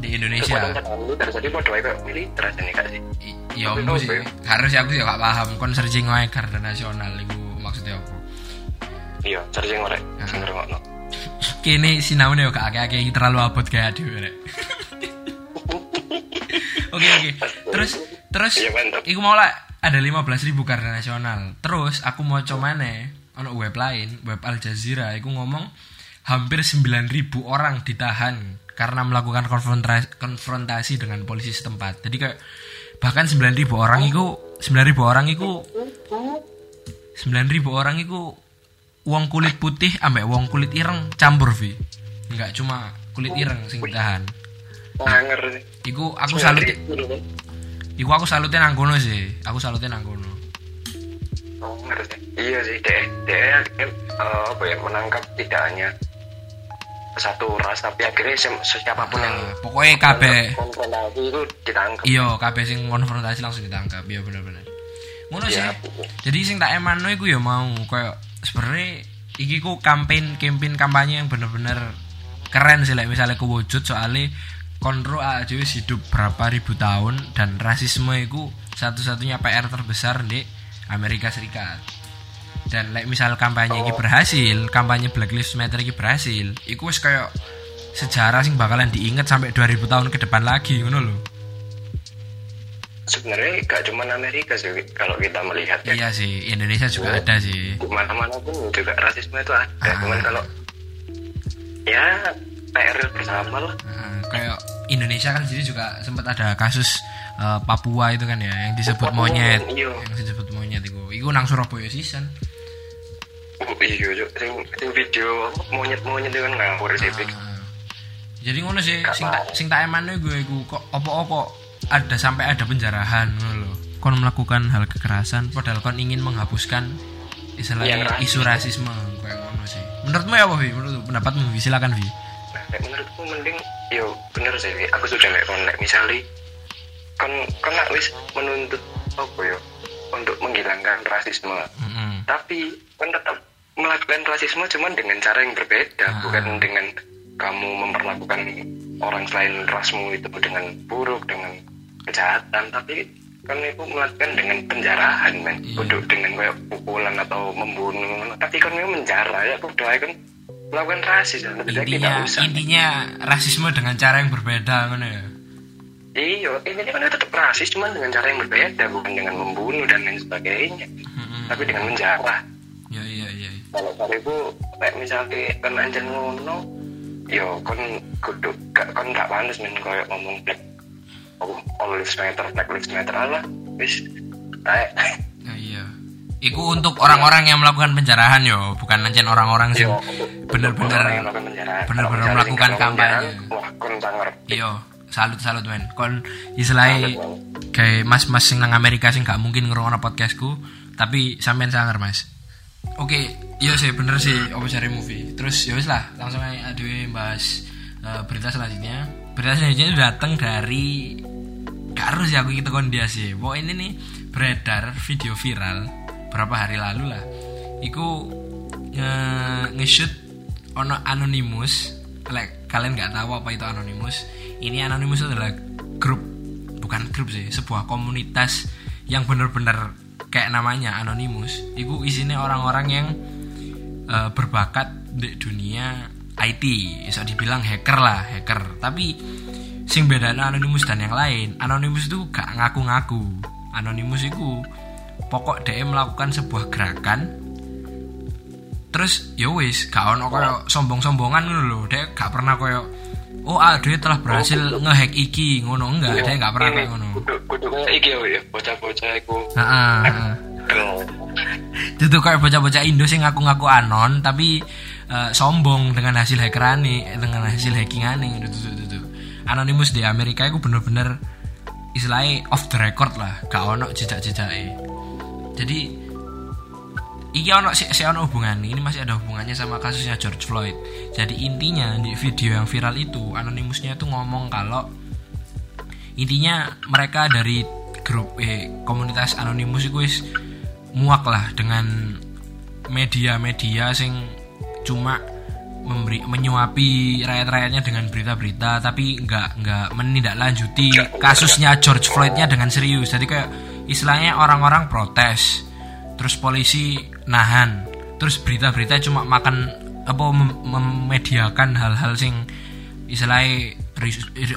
di Indonesia militer jadi podo ae militer nih kak sih. I- ya Tapi ombo sih harus aku ya gak paham kon searching wae garda nasional iku maksudnya apa Iya, searching ngorek, Ah. sing ngrungokno. kini sinaune yo gak akeh-akeh terlalu abot kayak dhewe rek. Oke oke. Terus terus Iya, iku mau lah ada 15.000 garda nasional. Terus aku mau coba maneh ono web lain, web Al Jazeera iku ngomong hampir 9.000 orang ditahan karena melakukan konfrontasi, konfrontasi dengan polisi setempat. Jadi kayak bahkan 9.000 orang iku 9.000 orang iku 9.000 orang iku wong kulit putih ambek wong kulit ireng campur Vi. Enggak cuma kulit ireng sing. Nganger sih. Iku aku salut kan. iku aku salutnya nang kono sih. Aku salutnya nang kono. Oh, ngerti. Iya sih, deh, deh, eh, apa ya menangkap tidak hanya satu ras tapi akhirnya sem- siapa pun yang Nah, pokoknya kabeh konfrontasi itu ditangkap. iya kabeh sing konfrontasi langsung ditangkap. Iya bener-bener. Ngono sih. Iya. Jadi sing tak emano iku ya mau koyo sebenarnya iki ku campaign campaign kampanye yang bener-bener keren sih like, misalnya kewujud soalnya kontrol aja hidup berapa ribu tahun dan rasisme itu satu-satunya PR terbesar di Amerika Serikat dan like misal kampanye ini berhasil kampanye Black Lives Matter ini berhasil itu wis kayak sejarah sing bakalan diinget sampai 2000 tahun ke depan lagi ngono loh Sebenarnya gak cuma Amerika sih kalau kita melihat ya. iya sih Indonesia juga ada sih mana-mana pun juga rasisme itu ada. Ah. Cuman kalau ya PR bersama lah. Nah, kayak Indonesia kan sendiri juga sempat ada kasus eh, Papua itu kan ya yang disebut Papua, monyet iya. yang disebut monyet itu itu nang Surabaya season Oh, iya, Cuk. sing, sing video monyet-monyet kan ngawur sih. Pik. Ah. jadi ngono sih sing tak sing tak emane gue iku kok opo-opo ada sampai ada penjarahan ngono kon melakukan hal kekerasan padahal kon ingin menghapuskan istilahnya rasis. isu rasisme kayak ngono sih menurutmu ya apa Vi menurut pendapatmu Vi silakan Vi Nah, menurutku mending yo bener sih. Aku sudah nek kon nek misali kon kon wis menuntut apa yo untuk menghilangkan rasisme. Mm-mm. Tapi kon tetap melakukan rasisme cuman dengan cara yang berbeda, Ah. bukan dengan kamu memperlakukan orang selain rasmu itu dengan buruk, dengan kejahatan, tapi kan itu melakukan dengan penjarahan men. Kudu dengan kayak pukulan atau membunuh tapi kan itu menjara ya aja kan melakukan rasis ya. Intinya tidak usah intinya rasisme dengan cara yang berbeda ngono ya iya ini kan tetap rasis cuman dengan cara yang berbeda bukan dengan membunuh dan lain sebagainya Mm-mm. tapi dengan menjarah ya iya iya kalau kali itu kayak misalnya kan anjan ngono yo kon kudu gak kon gak pantas men koyo ngomong black oh, all lives matter black lives matter lah wis kayak Ya, iya. Iku untuk orang-orang yang melakukan penjarahan yo, bukan ancen orang-orang sing yo bener-bener bener-bener melakukan kampanye. wah kon sangar Iya, salut-salut men. Kon istilahnya kayak mas-mas sing nang Amerika sing gak mungkin ngrungokno podcastku, tapi sampean sangar Mas. Oke, iya sih bener sih apa cari movie. Terus ya lah, langsung aja adewe bahas eh, berita selanjutnya. Berita selanjutnya datang dari gak harus ya aku gitu kon dia sih. Pokoknya ini nih beredar video viral berapa hari lalu lah. Iku nge nge-shoot ono anonymous. Like, kalian nggak tahu apa itu anonymous? Ini anonymous adalah grup bukan grup sih, sebuah komunitas yang bener-bener kayak namanya anonymous. Iku isinya orang-orang yang eh, berbakat di dunia IT, bisa dibilang hacker lah, hacker. Tapi sing beda anonymous dan yang lain, anonymous itu gak ngaku-ngaku. Anonymous itu pokok dia melakukan sebuah gerakan terus ya wis gak ono koyo sombong-sombongan lho dia gak pernah koyo oh dia telah berhasil ngehack iki. Ngono enggak dia gak pernah Ini, kayak ngono. kudu kayak iki ya bocah-bocah iku. Heeh. Itu kayak bocah-bocah Indo sing ngaku-ngaku anon tapi eh, sombong dengan hasil hackerane dengan hasil hackingane. Itu itu itu anonymous di Amerika itu bener-bener istilahnya off the record lah. Gak ono jejak-jejake jadi iki ono si, si ono hubungan ini masih ada hubungannya sama kasusnya George Floyd. Jadi intinya di video yang viral itu anonymousnya itu ngomong kalau intinya mereka dari grup eh komunitas anonimus itu wis muak lah dengan media-media sing cuma memberi menyuapi rakyat-rakyatnya dengan berita-berita tapi nggak nggak menindaklanjuti kasusnya George Floydnya dengan serius. Jadi kayak istilahnya orang-orang protes terus polisi nahan terus berita-berita cuma makan apa mem- memediakan hal-hal sing istilahnya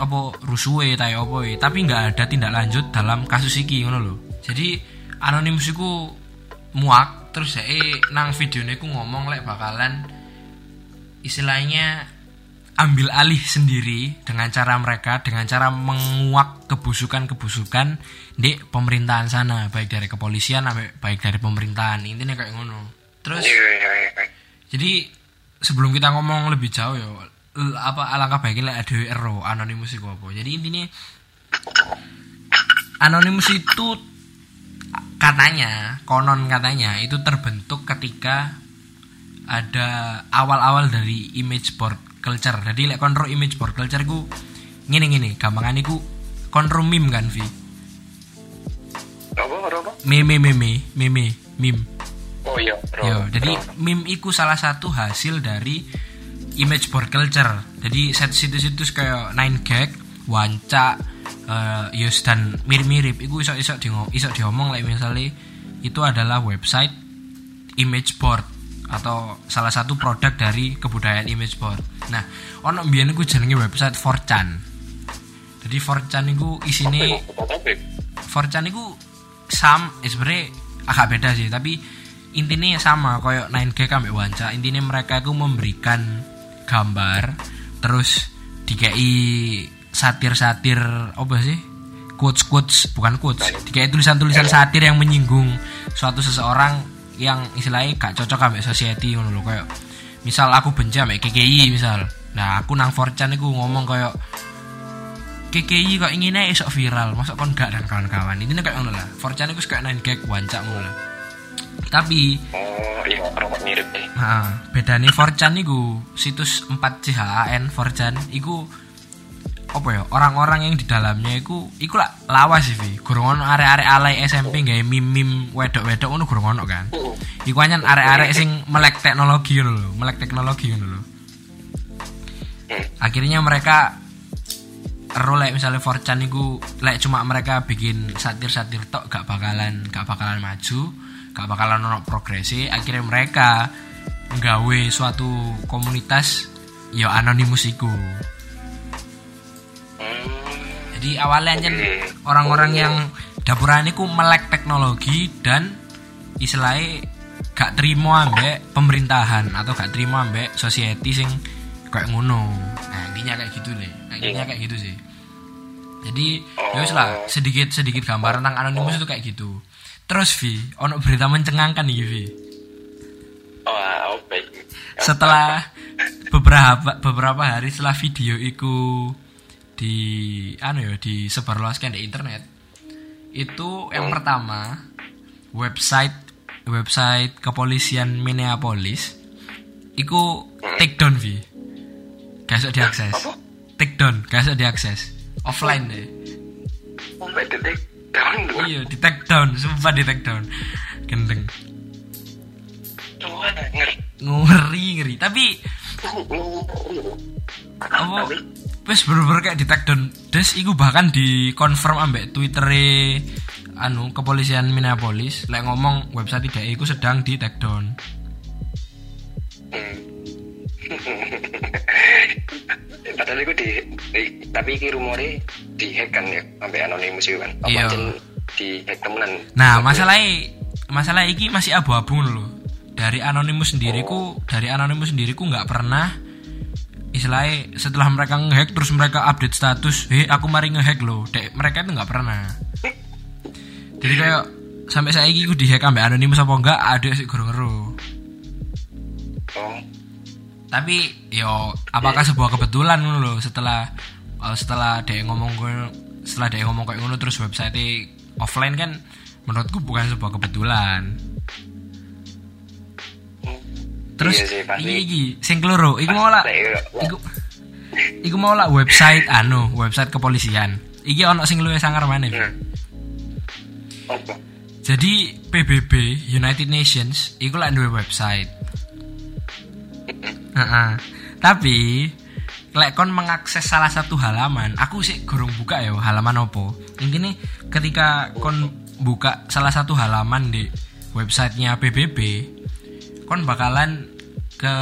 apa rusuhe tai apa e. tapi nggak ada tindak lanjut dalam kasus iki ngono lho jadi anonimus iku muak terus saya nang videonya ku ngomong lek bakalan istilahnya ambil alih sendiri dengan cara mereka dengan cara menguak kebusukan-kebusukan di pemerintahan sana baik dari kepolisian sampai baik dari pemerintahan. Intinya kayak ngono. Terus Iya iya iya. jadi sebelum kita ngomong lebih jauh ya apa alangkah baiknya ada ero anonimus itu apa? Jadi intinya anonimus itu katanya konon katanya itu terbentuk ketika ada awal-awal dari image board culture. Jadi lek kontrol image board culture ku ngene ngene. Gampangan iku kontrol meme kan Vi? Apa apa? Meme meme meme meme. Oh iya. bro. Yo, jadi meme iku salah satu hasil dari image board culture. Jadi set situs-situs kayak Nine Gag, Wanca, eh Yus dan mirip-mirip. Iku iso-iso di iso diomong like misalnya itu adalah website image board atau salah satu produk dari kebudayaan image board. Nah, ono mbiyen iku jenenge website 4chan. Jadi 4chan iku isine Apa apa? 4chan itu sam eh, sebenarnya agak beda sih tapi intinya sama kayak 9G ambek Wanca intinya mereka itu memberikan gambar terus dikei satir-satir apa sih quotes quotes bukan quotes dikei tulisan-tulisan satir yang menyinggung suatu seseorang yang istilahnya gak cocok ambek society ngono lho kayak misal aku benci ambek KKI misal. Nah aku nang 4chan iku ngomong kayak KKI kok inginnya esok viral masuk kon gak dan kawan-kawan? Ini kayak ngono lah. 4chan itu kayak 9 gag wancak ngono lah. Tapi Oh iya, rokok mirip nih. nah, bedanya 4chan itu situs 4CHAN 4chan itu apa ya orang-orang yang di dalamnya itu iku lah lawas sih Vi gurung ono arek-arek alay SMP gawe mim-mim wedok-wedok ngono gurung ono kan. Iku hanya arek-arek sing melek teknologi lho melek teknologi lho. Akhirnya mereka ero lek misalnya 4chan iku lek cuma mereka bikin satir-satir tok gak bakalan gak bakalan maju gak bakalan ono progresi akhirnya mereka nggawe suatu komunitas ya anonimus iku. Jadi awalnya Oke. orang-orang yang dapuran iku melek teknologi dan istilahnya gak terima ambek pemerintahan atau gak terima ambek society sing kayak ngono. Nah intinya kayak gitu deh. Nah, intinya kayak gitu sih. Jadi ya lah sedikit sedikit gambaran tentang anonimus itu kayak gitu. Terus Vi ono berita mencengangkan nih Vi? Oh, setelah beberapa beberapa hari setelah video itu di anu ya disebarluaskan di internet itu yang pertama website website kepolisian Minneapolis iku take down vi. Gak bisa diakses. Take down gak bisa diakses. Offline deh. Oh, iya di take down. Sumpah di take down. Gendeng. Ngeri. Ngeri tapi apa Wes bener-bener kayak di take down des iku bahkan di confirm ambek twitter anu kepolisian Minneapolis lek ngomong website tidak iku sedang di take down hmm. Padahal itu di, di- tapi ini rumornya di hack kan ya sampai anonimus itu kan. Apa Iya. di hack temenan. nah masalahnya masalah iki masih abu-abu loh dari anonimus sendiriku dari anonimus sendiriku nggak pernah istilahnya setelah mereka ngehack terus mereka update status hei aku mari ngehack loh. Dek, mereka itu nggak pernah. Jadi kayak sampai saya ku dihack ambek anonimus apa enggak ada sih gurung ngeru Oh, tapi yo apakah sebuah kebetulan loh setelah eh, setelah dia ngomong gue- setelah dia ngomong kayak ngono terus website offline kan menurutku bukan sebuah kebetulan terus Iya sih, pasti. iki iki sing keloro iku mau lah iku iku mau lah website anu website kepolisian iki ono sing luwih sangar mana Hmm. Jadi PBB United Nations iku lah duwe website Heeh. Tapi lek kon mengakses salah satu halaman, aku sih gorong buka ya halaman opo. Intinya ketika kon buka salah satu halaman di websitenya PBB, kon bakalan ke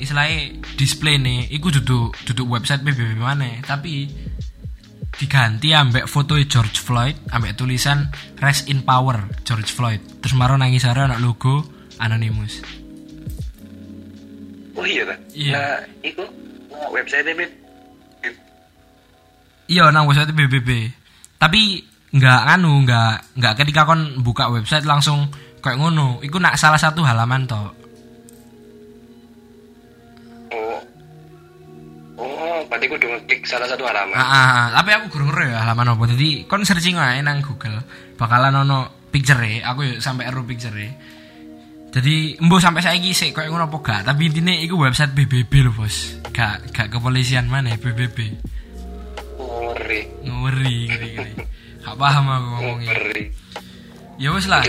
istilahnya display nih, iku duduk duduk website PBB mana, tapi diganti ambek foto George Floyd ambek tulisan Rest in Power George Floyd. Terus maro nangis anak logo Anonymous Oh iya kan? Iya. Nah, itu nah, website ini iya nang website PBB tapi nggak anu nggak nggak ketika kon buka website langsung kayak ngono. Iku nak salah satu halaman toh Oh. Oh, berarti aku udah ngeklik salah satu halaman. ah, ah, ah. tapi aku kurang ngerti ya halaman apa. Jadi kon searching aja nang Google. Bakalan ono picture aku ya sampai ero picture jadi embo sampai saya sih kayak ngono apa gak. Tapi intinya iku website PBB loh bos. Gak gak kepolisian mana Oh, ngeri. ngeri ngeri ngeri. Gak paham aku ngomongnya. Ngeri. Ya wes lah.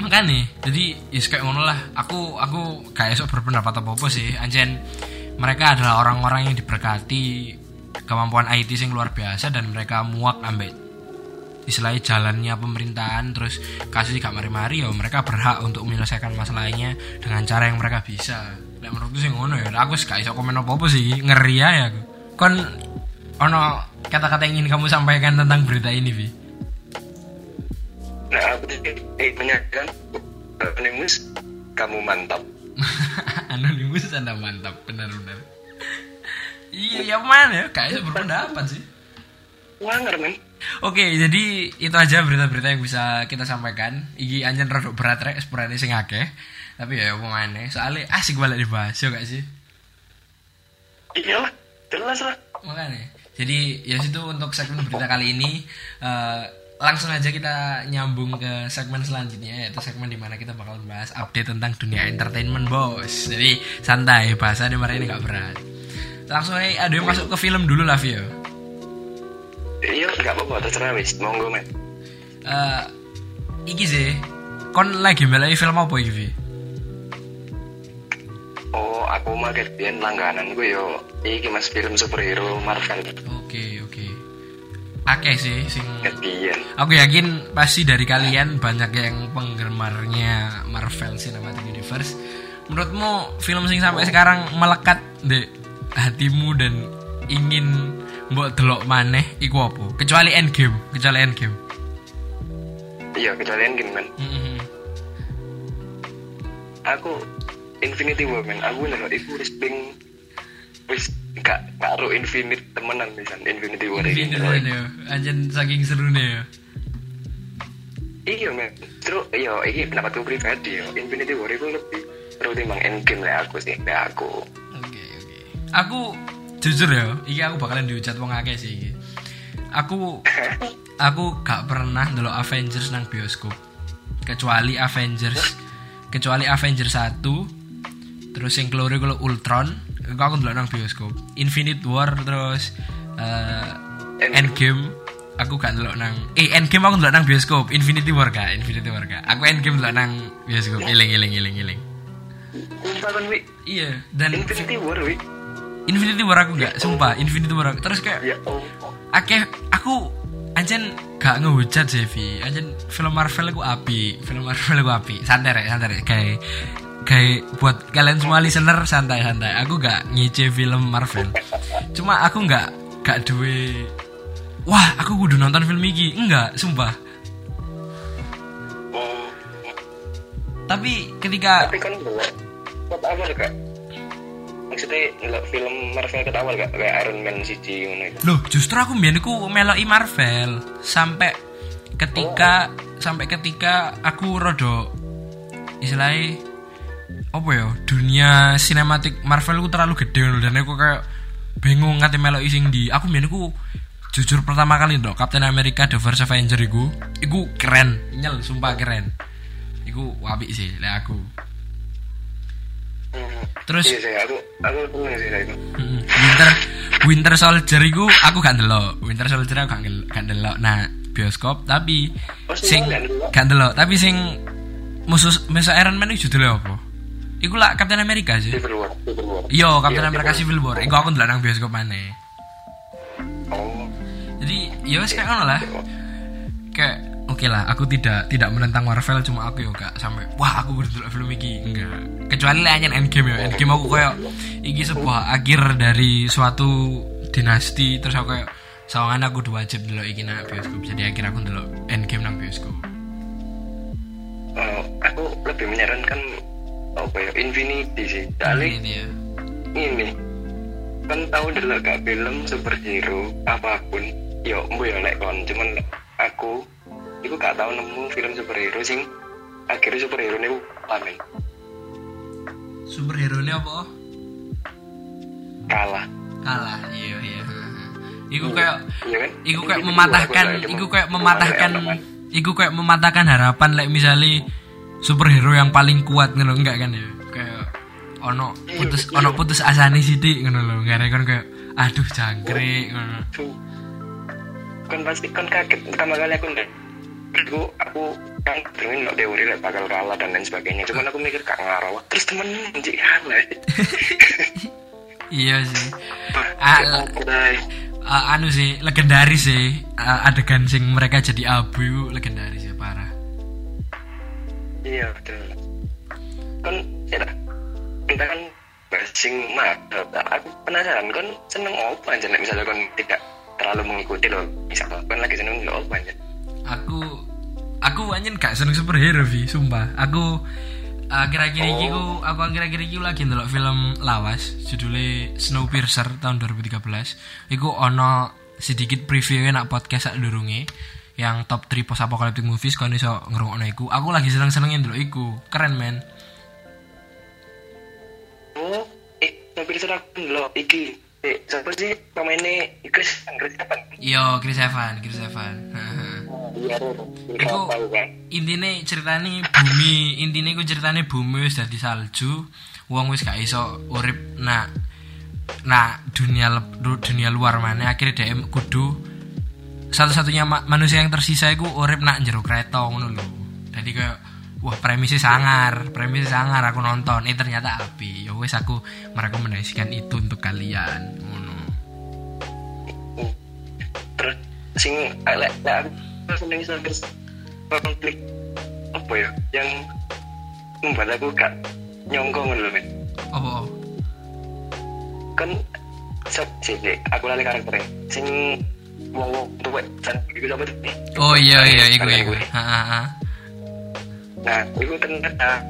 Makanya jadi ya kayak ngono lah. Aku aku gak esok berpendapat apa apa sih. Anjen mereka adalah orang-orang yang diberkati kemampuan IT yang luar biasa dan mereka muak ambek istilahnya jalannya pemerintahan terus kasus gak mari-mari ya mereka berhak untuk menyelesaikan masalahnya dengan cara yang mereka bisa. Lek menurutku sih ngono ya. Aku gak iso komen apa-apa sih. Ngeri ya aku. Kon ono kata-kata yang ingin kamu sampaikan tentang berita ini Vi Nah, aku tadi eh, Anonymous, kamu mantap. Anonymous anda mantap benar-benar iya ya mana ya kayak berpendapat sih Wanger, men. Oke, jadi itu aja berita-berita yang bisa kita sampaikan. Iki anjen rada berat rek, sepurane sing akeh. Tapi ya omongannya, soalnya asik balik dibahas ya gak sih? Iya jelas lah. Makanya. Jadi ya situ untuk segmen berita kali ini eh, langsung aja kita nyambung ke segmen selanjutnya yaitu segmen di mana kita bakal membahas update tentang dunia entertainment bos. Jadi santai, bahasa di ini gak berat. Langsung aja ada yang masuk ke film dulu lah Vio. Iya, nggak apa-apa, terserah wis. Monggo, men. Eh, iki sih, kon lagi melai film apa iki Vi? Oh, aku mah langganan gue yo. Iki mas film superhero Marvel. Oke oke. Akeh sih sing Ketian. aku yakin pasti dari kalian banyak yang penggemarnya Marvel Cinematic Universe. Menurutmu film sing sampai sekarang melekat di hatimu dan ingin mbok delok maneh iku apa? Kecuali Endgame, kecuali Endgame. Iya, kecuali gini, men. Mhm. Aku Infinity War, men. Aku nih, iku wis ping wis gak karo Infinite temenan pisan Infinity War iki. Infinity War ya, anjen saking serunya ya. Iya, men. Terus iya, iki pendapatku pribadi yo. Infinity War itu lebih seru timbang Endgame lah aku sih, lah aku. Oke oke. Aku jujur ya, iki aku bakalan dihujat wong akeh sih iki. Aku aku gak pernah ndelok Avengers nang bioskop. Kecuali Avengers kecuali Avengers 1 terus yang keluar kalau Ultron itu aku ndelok nang bioskop. Infinite War terus eh, Endgame aku gak ndelok nang eh Endgame aku ndelok nang bioskop. Infinity War gak? Infinity War gak? Aku Endgame ndelok nang bioskop. Iling. Sumpah kan, Wi. Iya, dan Infinity War, Wi. Infinity War aku gak, sumpah Infinity War aku. Terus kayak Ya oh. akeh aku anjen gak ngehujat sih Vi anjen film Marvel aku api film Marvel aku api santai rek santai rek kayak kayak buat kalian semua listener santai santai aku gak ngice film Marvel. Cuma aku gak gak duwe wah aku kudu nonton film ini enggak sumpah. Oh. tapi ketika Tapi kan ngelak Ket awal kak. Maksudnya film Marvel ket awal kak. Kayak Iron Man siji ngono itu. Loh, justru aku mbiyen iku meloki Marvel sampai ketika sampai ketika aku rodo istilahnya apa ya dunia sinematik Marvel ku terlalu gede loh dan aku kayak bingung nganti meloki sing di aku mbiyen iku jujur pertama kali dok Captain America The First Avenger iku iku keren nyel sumpah keren iku apik sih lek aku Hmm. terus Iya sih aku Aku seneng sih itu Winter Winter Soldier iku aku gak ndelok. Winter Soldier aku gak gak ndelok. Nah, bioskop tapi Oh, sing gak ndelok, tapi sing musuh musuh Iron Man itu judulnya apa? Iku lah Captain America sih. Civil War Civil War Iya, Captain Iya, America Civil War. Iku aku ndelok nang bioskop maneh. oh Jadi ya wis kayak ngono lah. Kayak oke lah, aku tidak tidak menentang Marvel cuma aku yo gak sampai wah aku kudu film iki enggak. Kecuali lek anyen Endgame ya. Endgame aku kayak iki sebuah akhir dari suatu dinasti terus aku kayak sawangan aku udah wajib delok iki nang bioskop. Jadi akhir aku delok Endgame nang bioskop. Oh, aku lebih menyarankan apa ya Infinity sih Ini dia. ini kan tahu dulu gak film superhero apa pun yo embo yo lek kon cuman aku itu gak tahu nemu film superhero sing akhirnya superhero ini amin Superhero ini apa? kalah Kalah. Iya iya. Iku kayak iya kan Iku kayak mematahkan, aku iku kayak mematahkan, kan. iku kayak mematahkan harapan like misalnya superhero yang paling kuat ngono enggak kan ya? Kayak ono putus ono putus asane sithik ngono lho. Gara kan kayak aduh jangkrik ngono. Kan pasti kan kaget pertama kali aku ndak aku aku kan dengerin no teori lah bakal kalah dan lain sebagainya cuman aku mikir gak ngaruh terus temen anjing kalah Iya sih. ah, Ah, Ah, anu sih legendaris sih Ah, adegan sing mereka jadi abu legendaris ya. Iya betul. Kan ya kita kan basing mah aku penasaran kan seneng apa aja misalnya kan tidak terlalu mengikuti loh misalnya kan lagi seneng lo apa aja? Aku aku anjen gak seneng superhero Vi sumpah. Aku uh, kira-kira iki ku aku kira-kira iki lagi ndelok film lawas judulnya Snowpiercer tahun 2013 iku ono sedikit preview nak podcast sak durunge yang top 3 post apocalyptic movies kon iso ngrungokno iku. Aku lagi seneng-senengin ndelok iku. Keren men. Oh eh tapi serap lo iki eh siapa sih pemainnya? Chris Chris apa yo Chris Evans Chris Evans. Iya Iku kan intine ceritane bumi intine ku ceritane bumi wis dadi salju wong wis gak iso urip nak nak dunia dunia luar mana akhirnya dia kudu satu-satunya ma- manusia yang tersisa iku urip nak jero kereta ngono lho. Jadi kayak wah premisnya sangar premisnya sangar aku nonton. Eh ternyata api. Ya wis aku merekomendasikan itu untuk kalian. Ngono. Terus sing lek aku seneng terus konflik apa ya? Yang membuat aku gak nyongkong lho men apa? Kan sih aku lali karakternya. Sing apa tuh oh iya iya iku Kalian iku. Gue. ha nah iku ternyata.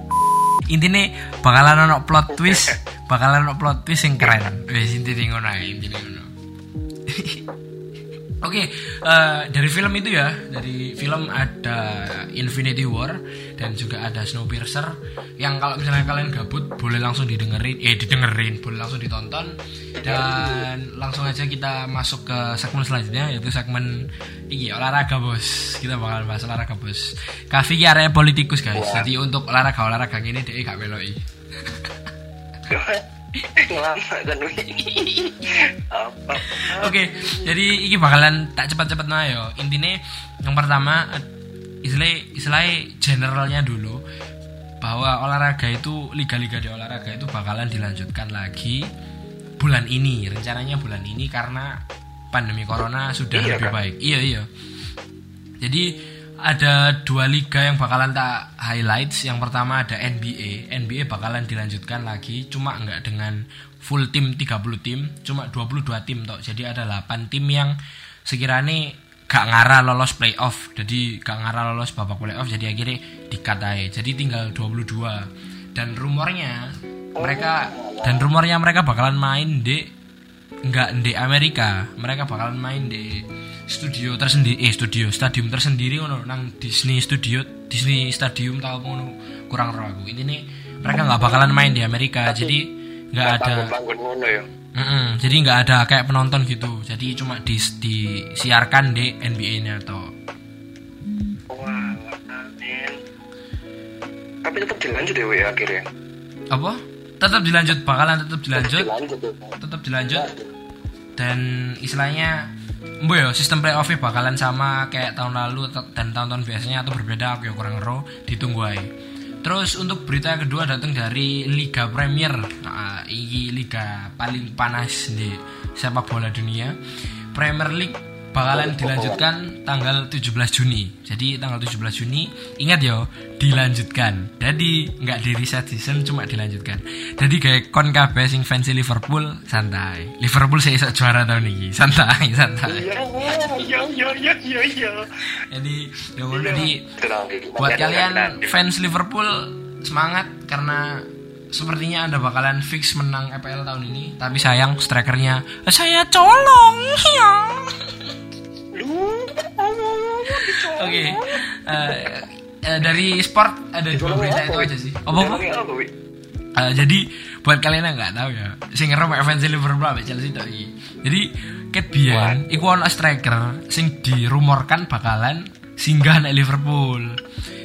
Intinya bakalan ono plot twist bakalan ono plot twist yang keren. Wes intinya ngono intinya ngono Oke, eh, dari film itu ya, dari film ada Infinity War dan juga ada Snowpiercer yang kalau misalnya kalian gabut boleh langsung didengerin, eh didengerin, boleh langsung ditonton dan langsung aja kita masuk ke segmen selanjutnya yaitu segmen iki olahraga bos. Kita bakal bahas olahraga bos. Kavi ki area politikus guys. Jadi untuk olahraga olahraga ini dia gak beloi. lama kan apa Oke, jadi ini bakalan tak cepat-cepat nah yo. Intinya yang pertama istilah istilahnya generalnya dulu bahwa olahraga itu liga-liga di olahraga itu bakalan dilanjutkan lagi bulan ini. Rencananya bulan ini karena pandemi corona sudah Iya, lebih kan? baik. Iya iya. Jadi ada dua liga yang bakalan tak highlights. Yang pertama ada NBA NBA bakalan dilanjutkan lagi cuma nggak dengan full tim 30 tim cuma 22 tim toh. Jadi ada 8 tim yang sekiranya gak ngarah lolos playoff. Jadi gak ngarah lolos babak playoff jadi akhirnya dikat aja. Jadi tinggal 22 dan rumornya mereka dan rumornya mereka bakalan main di nggak di Amerika. Mereka bakalan main di studio tersendiri eh studio stadium tersendiri ngono nang Disney Studio Disney Stadium tau ngono. Kurang roh aku. Ini nih mereka nggak bakalan main di Amerika. Jadi nggak ada bangun ngono ya. Mm-mm, jadi nggak ada kayak penonton gitu. Jadi cuma di disiarkan di NBA-nya atau wah men tapi tetap dilanjut ya akhirnya? Apa tetap dilanjut bakalan tetap dilanjut. Tetap dilanjut. Dan istilahnya Mbak ya sistem playoff bakalan sama kayak tahun lalu dan tahun-tahun biasanya atau berbeda aku ya kurang ero ditunggu aja Terus untuk berita kedua datang dari Liga Premier. Nah, ini liga paling panas di sepak bola dunia. Premier League bakalan dilanjutkan tanggal 17 Juni. Jadi tanggal 17 Juni ingat yo dilanjutkan. Jadi nggak di reset season cuma dilanjutkan. Jadi kayak kon kabeh sing fans Liverpool santai. Liverpool saya iso juara tahun ini. Santai, santai. Iya, iya, iya, iya, iya, iya. Jadi ya udah, jadi buat kalian fans Liverpool semangat karena sepertinya anda bakalan fix menang EPL tahun ini tapi sayang strikernya "Eh, saya colong ya oke eh, eh, dari sport ada dua berita itu aja sih. Apa apa? Eh, jadi buat kalian yang nggak tahu ya sing ngerem fans Liverpool apa Chelsea iki. jadi ket biyen iku ono striker sing dirumorkan bakalan singgah nek Liverpool.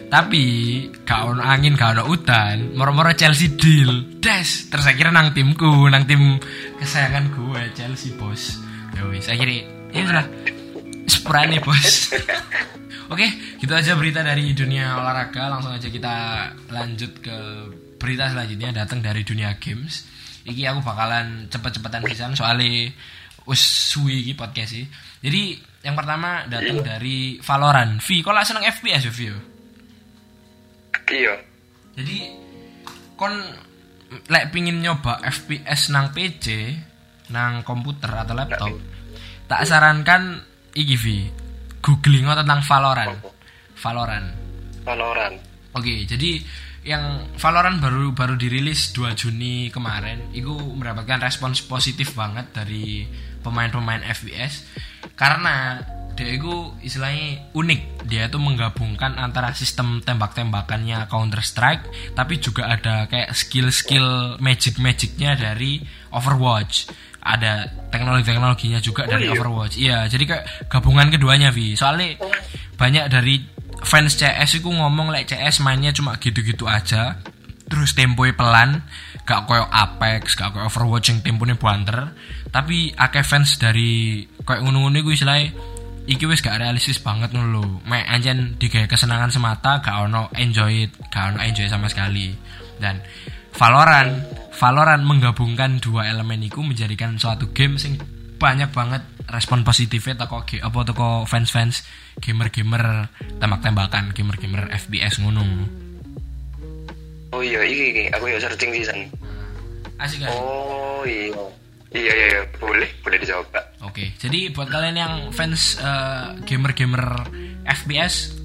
Tapi gak ono angin gak ono udan moro-moro Chelsea deal. Des terus akhirnya nang timku nang tim kesayangan gue Chelsea bos. Ya wis akhirnya ini lah sepurane bos Oke, gitu aja berita dari dunia olahraga. Langsung aja kita lanjut ke berita selanjutnya datang dari dunia games. Iki aku bakalan cepet-cepetan pisan soalnya suwi iki podcast sih. Jadi yang pertama datang dari Valorant. Vi, kok lah seneng FPS ya, Vi? Iya. Jadi kon lek pingin nyoba FPS nang PC, nang komputer atau laptop, tak sarankan iki Vi. Googling tentang Valorant. Valorant. Valorant. Oke, jadi yang Valorant baru baru dirilis 2 Juni kemarin, itu mendapatkan respons positif banget dari pemain-pemain FPS karena dia itu istilahnya unik. Dia itu menggabungkan antara sistem tembak-tembakannya Counter Strike, tapi juga ada kayak skill-skill magic-magicnya dari Overwatch. Ada teknologi-teknologinya juga dari iya? Overwatch. Iya, jadi kayak gabungan keduanya, Vi. Soalnya banyak dari fans CS itu ngomong like CS mainnya cuma gitu-gitu aja terus temponya pelan gak koyo Apex gak koyo Overwatch yang temponya banter tapi akeh fans dari koyo ngono-ngono iku istilahnya iki wis gak realistis banget ngono lho mek anjen digawe kesenangan semata gak ono enjoy it gak ono enjoy sama sekali dan Valorant Valorant menggabungkan dua elemen itu menjadikan suatu game sing banyak banget respon positifnya toko apa toko fans-fans gamer-gamer tembak-tembakan gamer-gamer FPS ngono Oh iya, iki iki. Aku ya searching sih san. asik kan Oh iya. Iya iya iya. Boleh, boleh dicoba. Oke, jadi buat kalian yang fans eh, gamer-gamer FPS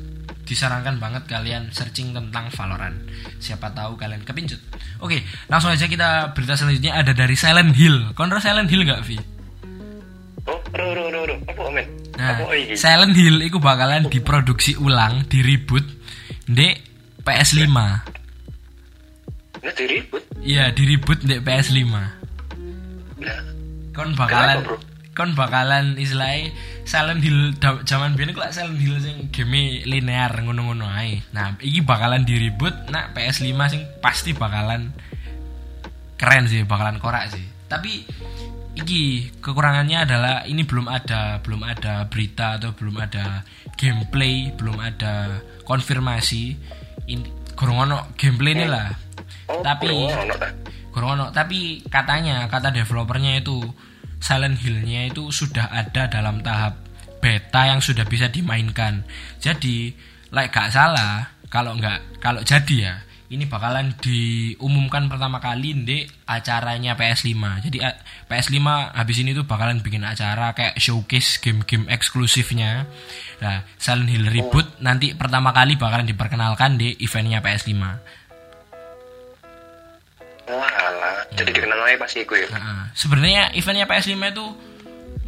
disarankan banget kalian searching tentang Valorant. Siapa tahu kalian kepincut. Oke, langsung aja kita berita selanjutnya ada dari Silent Hill. Kontra Silent Hill gak, Vi? Oh. Apa? Nah, Apa iki? Silent Hill itu bakalan diproduksi ulang, di reboot di PS5. Ini diribut. Iya, di reboot di PS5. Lah, Kon bakalan Kenapa, bro? Kon bakalan istilahnya Silent Hill zaman biyen kok Silent Hill sing game linear ngono-ngono ae. Nah, iki bakalan di reboot nah PS5 sing pasti bakalan keren sih, bakalan korak sih. Tapi iki kekurangannya adalah ini belum ada belum ada berita atau belum ada gameplay, belum ada konfirmasi. Ini kurang ono gameplay ini lah. Oh, Tapi kurang ono. tapi katanya kata developernya itu Silent Hill-nya itu sudah ada dalam tahap beta yang sudah bisa dimainkan. Jadi, like gak salah kalau nggak kalau jadi ya ini bakalan diumumkan pertama kali di acaranya PS5. Jadi a- PS5 habis ini tuh bakalan bikin acara kayak showcase game-game eksklusifnya. Nah, Silent Hill reboot nanti pertama kali bakalan diperkenalkan di eventnya PS5. Walah, jadi dikenal aja pas iku ya. Nah, sebenarnya eventnya PS5 itu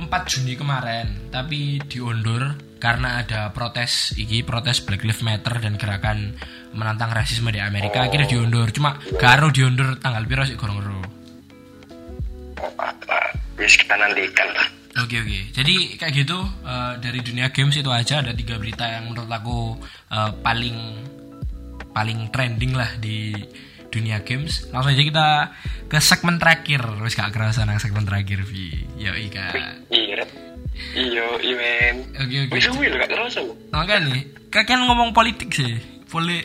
4 Juni kemarin, tapi diundur karena ada protes iki protes Black Lives Matter dan gerakan menantang rasisme di Amerika akhirnya diundur. Cuma garo diundur tanggal piro sih gorong ero. Oh, apa? Wis kita nantikan lah. Oke oke. Jadi kayak gitu eh, dari dunia games itu aja ada tiga berita yang menurut aku eh, paling paling trending lah di dunia games. Langsung aja kita ke segmen terakhir. Wis gak kerasa nang segmen terakhir Vi. Yo Ika. Iya men. Oke oke. Wis lho gak. Makanya nih, kakek ngomong politik sih. Poli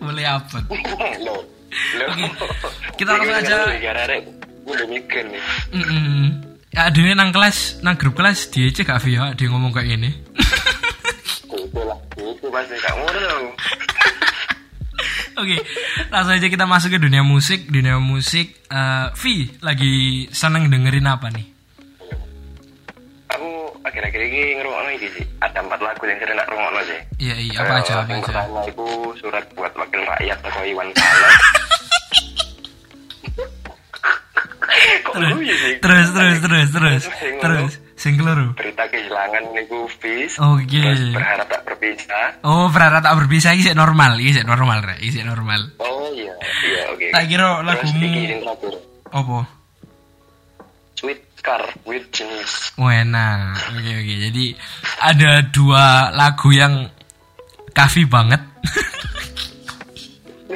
Mulai apa? Lo. Oke, kita langsung aja- udah mikir nih. Ya, nang kelas, nang grup kelas dia cek gak via dia ngomong kayak ini. Itu lah. Itu pasti kamu dong. Oke, langsung aja kita masuk ke dunia musik. Dunia musik, eh V lagi seneng dengerin apa nih? Aku akhir-akhir ini ngerungokno iki sih. Ada empat lagu yang sering nak rungokno sih. Iya iya apa Eh, aja apa yang pertama itu surat buat wakil rakyat atau Iwan Fals. Terus terus terus terus terus sing keloro. berita kehilangan niku Fis. Oke. Terus berharap tak berpisah. Oh, berharap tak berpisah iki normal, iki normal rek, iki normal. Oh iya, iya oke. Tak kira lagumu-. Apa? Sweet Car with Genius. Wena. Oke oke. Jadi ada dua lagu yang kafi banget.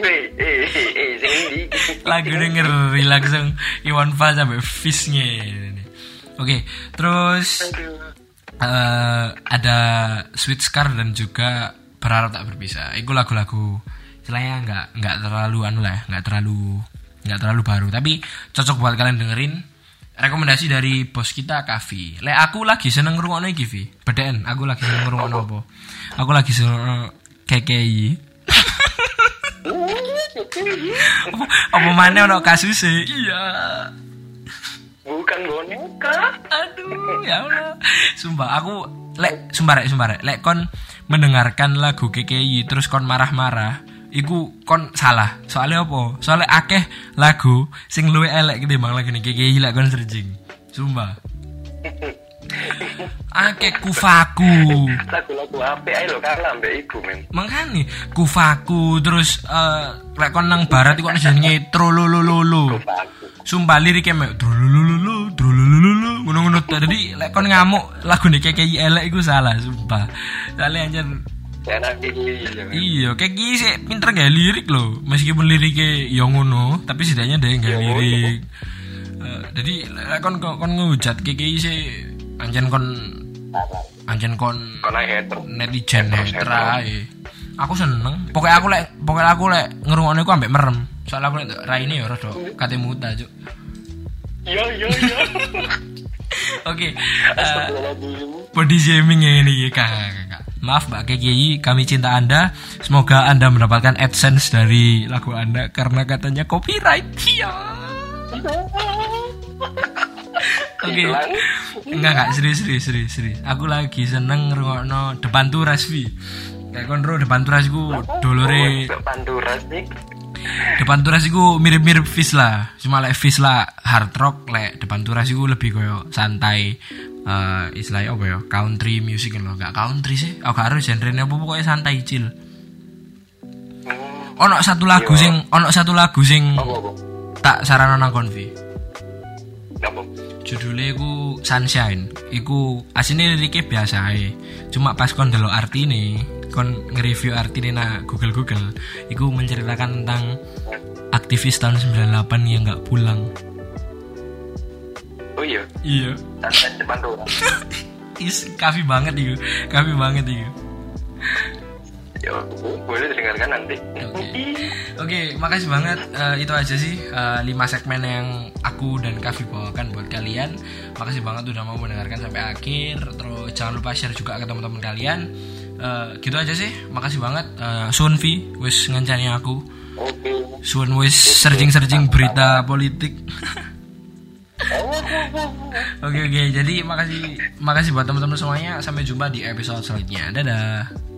Eh, eh, eh, lagu denger langsung Iwan Fals sampai Fish-nya. Oke, terus eh ada Sweet Scar dan juga berharap tak berpisah. Itu lagu-lagu istilahnya nggak nggak terlalu anu lah, ya, nggak terlalu nggak terlalu baru, tapi cocok buat kalian dengerin. Rekomendasi dari bos kita Kavi. Le aku lagi seneng ngrungokno iki, Vi. Bedaan, aku lagi seneng ngrungokno apa? Aku lagi seneng KKI. apa, apa mana ono kasus Iya. Bukan boneka. Aduh, ya Allah. Sumpah aku lek sumpah rek, sumpah rek. Lek kon mendengarkan lagu KKI terus kon marah-marah, iku kon salah. Soalnya apa? Soalnya akeh lagu sing luwe elek ketimbang lagu nih KKI lek kon searching. Sumpah. Akeh kufaku. Lagu-lagu apik ae lho kalah mbek iku men. Makanya kufaku terus eh lek kon nang barat iku jenenge trololololo. Sumpah liriknya mek drulululu drulululu ngono-ngono tadi lek kon ngamuk lagu nek kayak elek iku salah sumpah. Soalnya anjir Ya iya. kayak gini sih pinter gak lirik loh meskipun liriknya ya ngono tapi setidaknya dia gak Ya lirik Eh, jadi kon kon kon ngehujat kayak gini sih anjen kon anjen kon netizen ae. Aku seneng. Pokoknya aku lek pokoknya aku lek ngerungokne ku ambek merem. Soalnya aku lek raine ya rada kate muta, Cuk. Iya iya iya. Oke. eh, body shaming ya ini ya, Kak, Kak, Kak. Maaf Mbak KGI, kami cinta Anda. Semoga Anda mendapatkan AdSense dari lagu Anda karena katanya copyright. Iya. Oke. Hilang. Enggak enggak serius serius serius serius. Aku lagi seneng ngrungokno depan turas Vi. Kayak kontrol depan turas iku dolore Oh, Panduras nih. depan turas iku mirip-mirip Fish lah. Cuma lek Fish lah hard rock, lek depan turas iku lebih koyo santai. eh istilahnya apa ya? Country music loh. Enggak country sih. Oh, gak harus genre apa pokoknya santai chill. Hmm. Ono satu lagu Yo. sing ono satu lagu sing Apa apa? tak sarana nang konvi. Judulnya iku Sunshine. Iku asine liriknya biasa ae. Cuma pas kon delok artine, kon nge-review artine na Google Google, iku menceritakan tentang aktivis tahun 98 yang nggak pulang. Oh iya. Iya. Santai depan Panduras. Is kafi banget itu. Kafi banget itu. Ya, boleh didengarkan nanti. Oke, makasih banget. Eh, itu aja sih eh, lima segmen yang aku dan Kavi bawakan buat kalian. Makasih banget udah mau mendengarkan sampai akhir. Terus jangan lupa share juga ke teman-teman kalian. Eh, gitu aja sih. Makasih banget. Uh, Sun Vi, wis ngancani aku. Oke. Sun wis searching-searching berita politik. Oke oke, jadi makasih makasih buat teman-teman semuanya. Sampai jumpa di episode selanjutnya. Dadah.